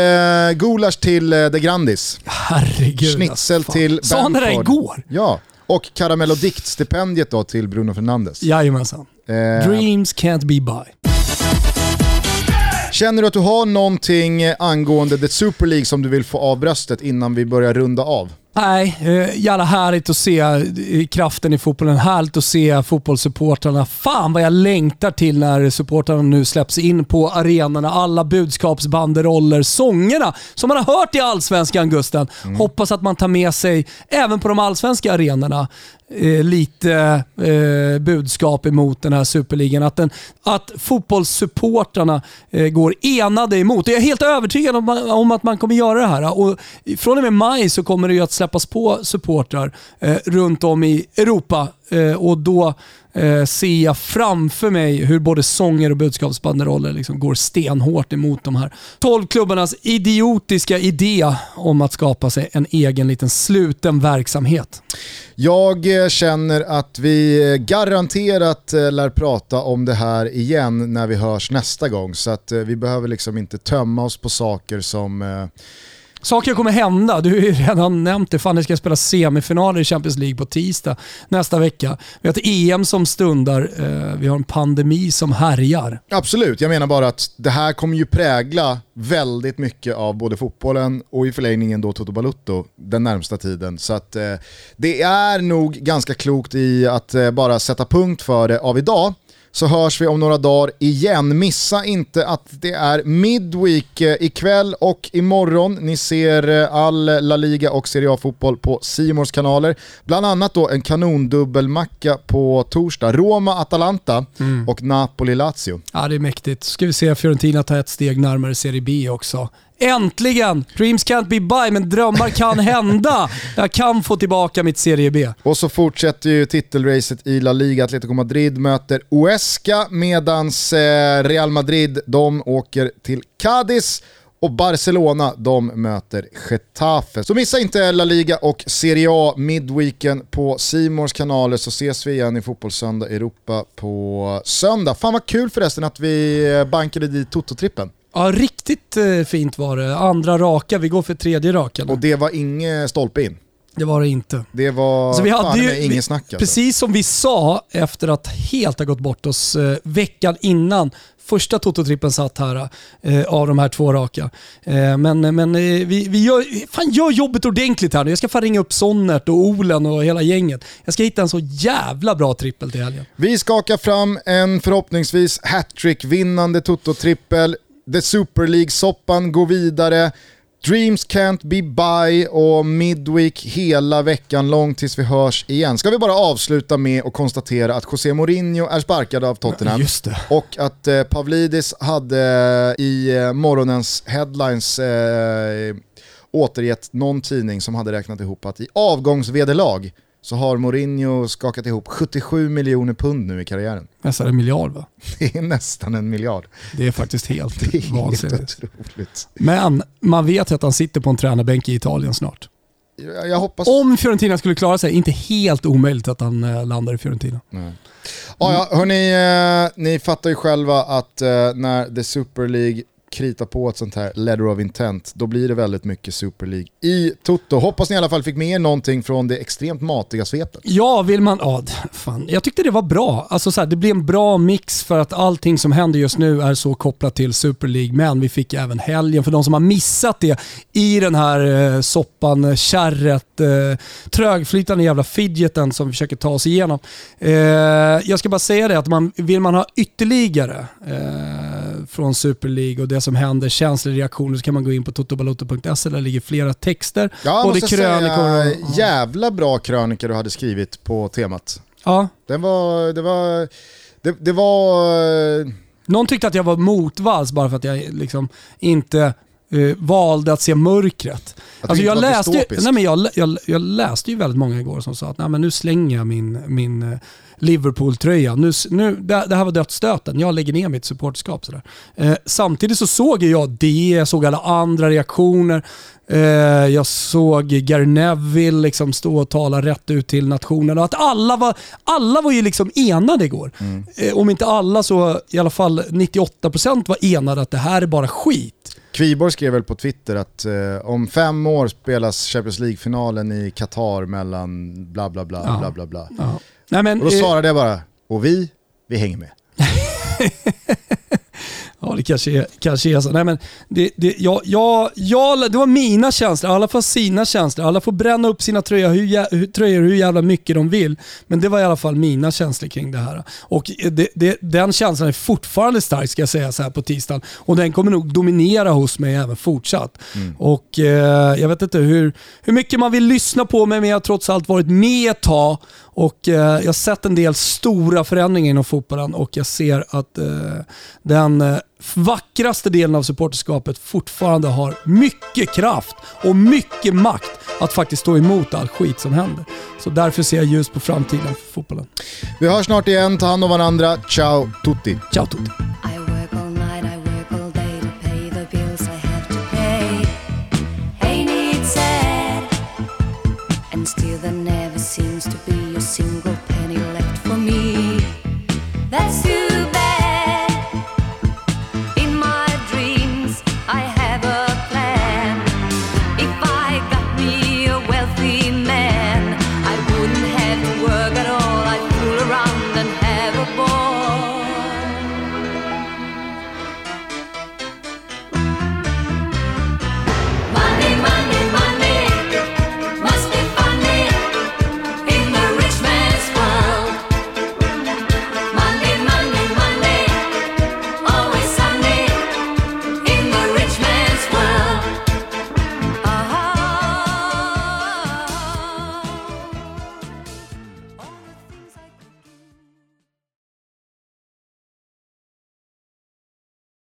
gulasch till eh, De Grandis. Herregud. Schnitzel fan. till Sa han det där Bamford. igår? Ja, och Caramello Dict-stipendiet då till Bruno Fernandes. Jajamensan. Eh, Dreams can't be buy. Känner du att du har någonting angående The Super League som du vill få av bröstet innan vi börjar runda av? Nej, eh, jävla härligt att se eh, kraften i fotbollen. Härligt att se fotbollssupportrarna. Fan vad jag längtar till när supportrarna nu släpps in på arenorna. Alla budskapsbanderoller, sångerna som man har hört i Allsvenskan Gusten. Hoppas att man tar med sig, även på de allsvenska arenorna, eh, lite eh, budskap emot den här superligan. Att, den, att fotbollssupportrarna eh, går enade emot. Jag är helt övertygad om, om att man kommer göra det här. Och från och med maj så kommer det ju att släppas på supportrar eh, runt om i Europa eh, och då eh, ser jag framför mig hur både sånger och budskapsbanderoller liksom går stenhårt emot de här 12 klubbarnas idiotiska idé om att skapa sig en egen liten sluten verksamhet. Jag eh, känner att vi eh, garanterat eh, lär prata om det här igen när vi hörs nästa gång. Så att vi behöver liksom inte tömma oss på saker som eh, Saker kommer hända. Du har ju redan nämnt det. Fan, ni ska spela semifinaler i Champions League på tisdag nästa vecka. Vi har ett EM som stundar. Eh, vi har en pandemi som härjar. Absolut, jag menar bara att det här kommer ju prägla väldigt mycket av både fotbollen och i förlängningen då Toto Balutto den närmsta tiden. Så att eh, det är nog ganska klokt i att eh, bara sätta punkt för det av idag. Så hörs vi om några dagar igen. Missa inte att det är Midweek eh, ikväll och imorgon. Ni ser eh, all La Liga och Serie A-fotboll på Simors kanaler. Bland annat då en kanondubbelmacka på torsdag. Roma-Atalanta och Napoli-Lazio. Ja, det är mäktigt. Ska vi se Fiorentina ta ett steg närmare Serie B också. Äntligen! Dreams can't be by, men drömmar kan hända. Jag kan få tillbaka mitt Serie B. Och så fortsätter ju titelracet i La Liga. Atletico Madrid möter Huesca medans eh, Real Madrid de åker till Cadiz och Barcelona de möter Getafe. Så missa inte La Liga och Serie A midweeken på Simors kanaler så ses vi igen i Fotbollssöndag Europa på söndag. Fan vad kul förresten att vi eh, bankade dit Toto-trippen. Ja, riktigt eh, fint var det. Andra raka, vi går för tredje raka. Och det var inget stolpe in. Det var det inte. Det var Alltså, vi hade ju, ingen snack alltså. Precis som vi sa efter att helt ha gått bort oss eh, veckan innan första Toto-trippen satt här eh, av de här två raka. Eh, men men eh, vi, vi gör, fan gör jobbet ordentligt här nu. Jag ska fan ringa upp Sonnert och Olen och hela gänget. Jag ska hitta en så jävla bra trippel till helgen. Vi skakar fram en förhoppningsvis hattrick-vinnande Toto-trippel. The Super League-soppan går vidare. Dreams can't be by och Midweek hela veckan lång tills vi hörs igen. Ska vi bara avsluta med att konstatera att José Mourinho är sparkad av Tottenham. Det. Och att eh, Pavlidis hade i eh, morgonens headlines eh, återgett någon tidning som hade räknat ihop att i avgångsvederlag så har Mourinho skakat ihop 77 miljoner pund nu i karriären. Nästan en miljard va? [LAUGHS] Det är nästan en miljard. Det är faktiskt helt [LAUGHS] Det är vansinnigt. otroligt. Men man vet ju att han sitter på en tränarbänk i Italien snart. Hoppas... Om Fiorentina skulle klara sig, inte helt omöjligt att han eh, landar i Fiorentina. Ja, ja, hörni, eh, ni fattar ju själva att eh, när The Super League krita på ett sånt här letter of intent, då blir det väldigt mycket Super League i Toto. Hoppas ni i alla fall fick med er någonting från det extremt matiga svepet. Ja, vill man... Ja, fan. Jag tyckte det var bra. Alltså så här, det blir en bra mix för att allting som händer just nu är så kopplat till Super League. Men vi fick även helgen för de som har missat det i den här eh, soppan, eh, kärret, eh, trögflytande jävla fidgeten som vi försöker ta oss igenom. Eh, jag ska bara säga det att man, vill man ha ytterligare eh, från Super League och det som händer, känslor, reaktioner, så kan man gå in på totobaloto.se. Där ligger flera texter. Ja, både måste krönikor säga, och... jävla bra krönika du hade skrivit på temat. Ja, Den var, det var, det, det var, Någon tyckte att jag var motvalls bara för att jag liksom inte eh, valde att se mörkret. Att inte jag, läste, ju- nej, men jag, jag, jag läste ju väldigt många igår som sa att nej, men nu slänger jag min, min eh, Liverpool-tröja. Nu, nu, det, det här var dödsstöten, jag lägger ner mitt supporterskap. Eh, samtidigt så såg jag det, jag såg alla andra reaktioner. Eh, jag såg Gary Neville liksom stå och tala rätt ut till nationen. Och att alla var, alla var ju liksom enade igår. Eh, om inte alla så i alla fall 98% var enade att det här är bara skit. Kviborg skrev väl på Twitter att eh, om fem år spelas Champions League-finalen i Qatar mellan bla bla bla Ja. bla bla bla. Ja. Nej, men, Och då eh, svarade jag bara, och vi, vi hänger med. [LAUGHS] Ja, det kanske är, kanske är så. Nej, men det, det, jag, jag, jag, det var mina känslor. Alla får sina känslor. Alla får bränna upp sina tröjor hur, hur, tröjor hur jävla mycket de vill. Men det var i alla fall mina känslor kring det här. Och det, det, den känslan är fortfarande stark ska jag säga så här på tisdagen. Och den kommer nog dominera hos mig även fortsatt. Och eh, Jag vet inte hur, hur mycket man vill lyssna på mig, men jag har trots allt varit med ett tag. Och eh, Jag har sett en del stora förändringar inom fotbollen och jag ser att eh, den eh, vackraste delen av supporterskapet fortfarande har mycket kraft och mycket makt att faktiskt stå emot all skit som händer. Så därför ser jag ljus på framtiden för fotbollen. Vi hörs snart igen, ta hand om varandra. Ciao tutti! Ciao tutti!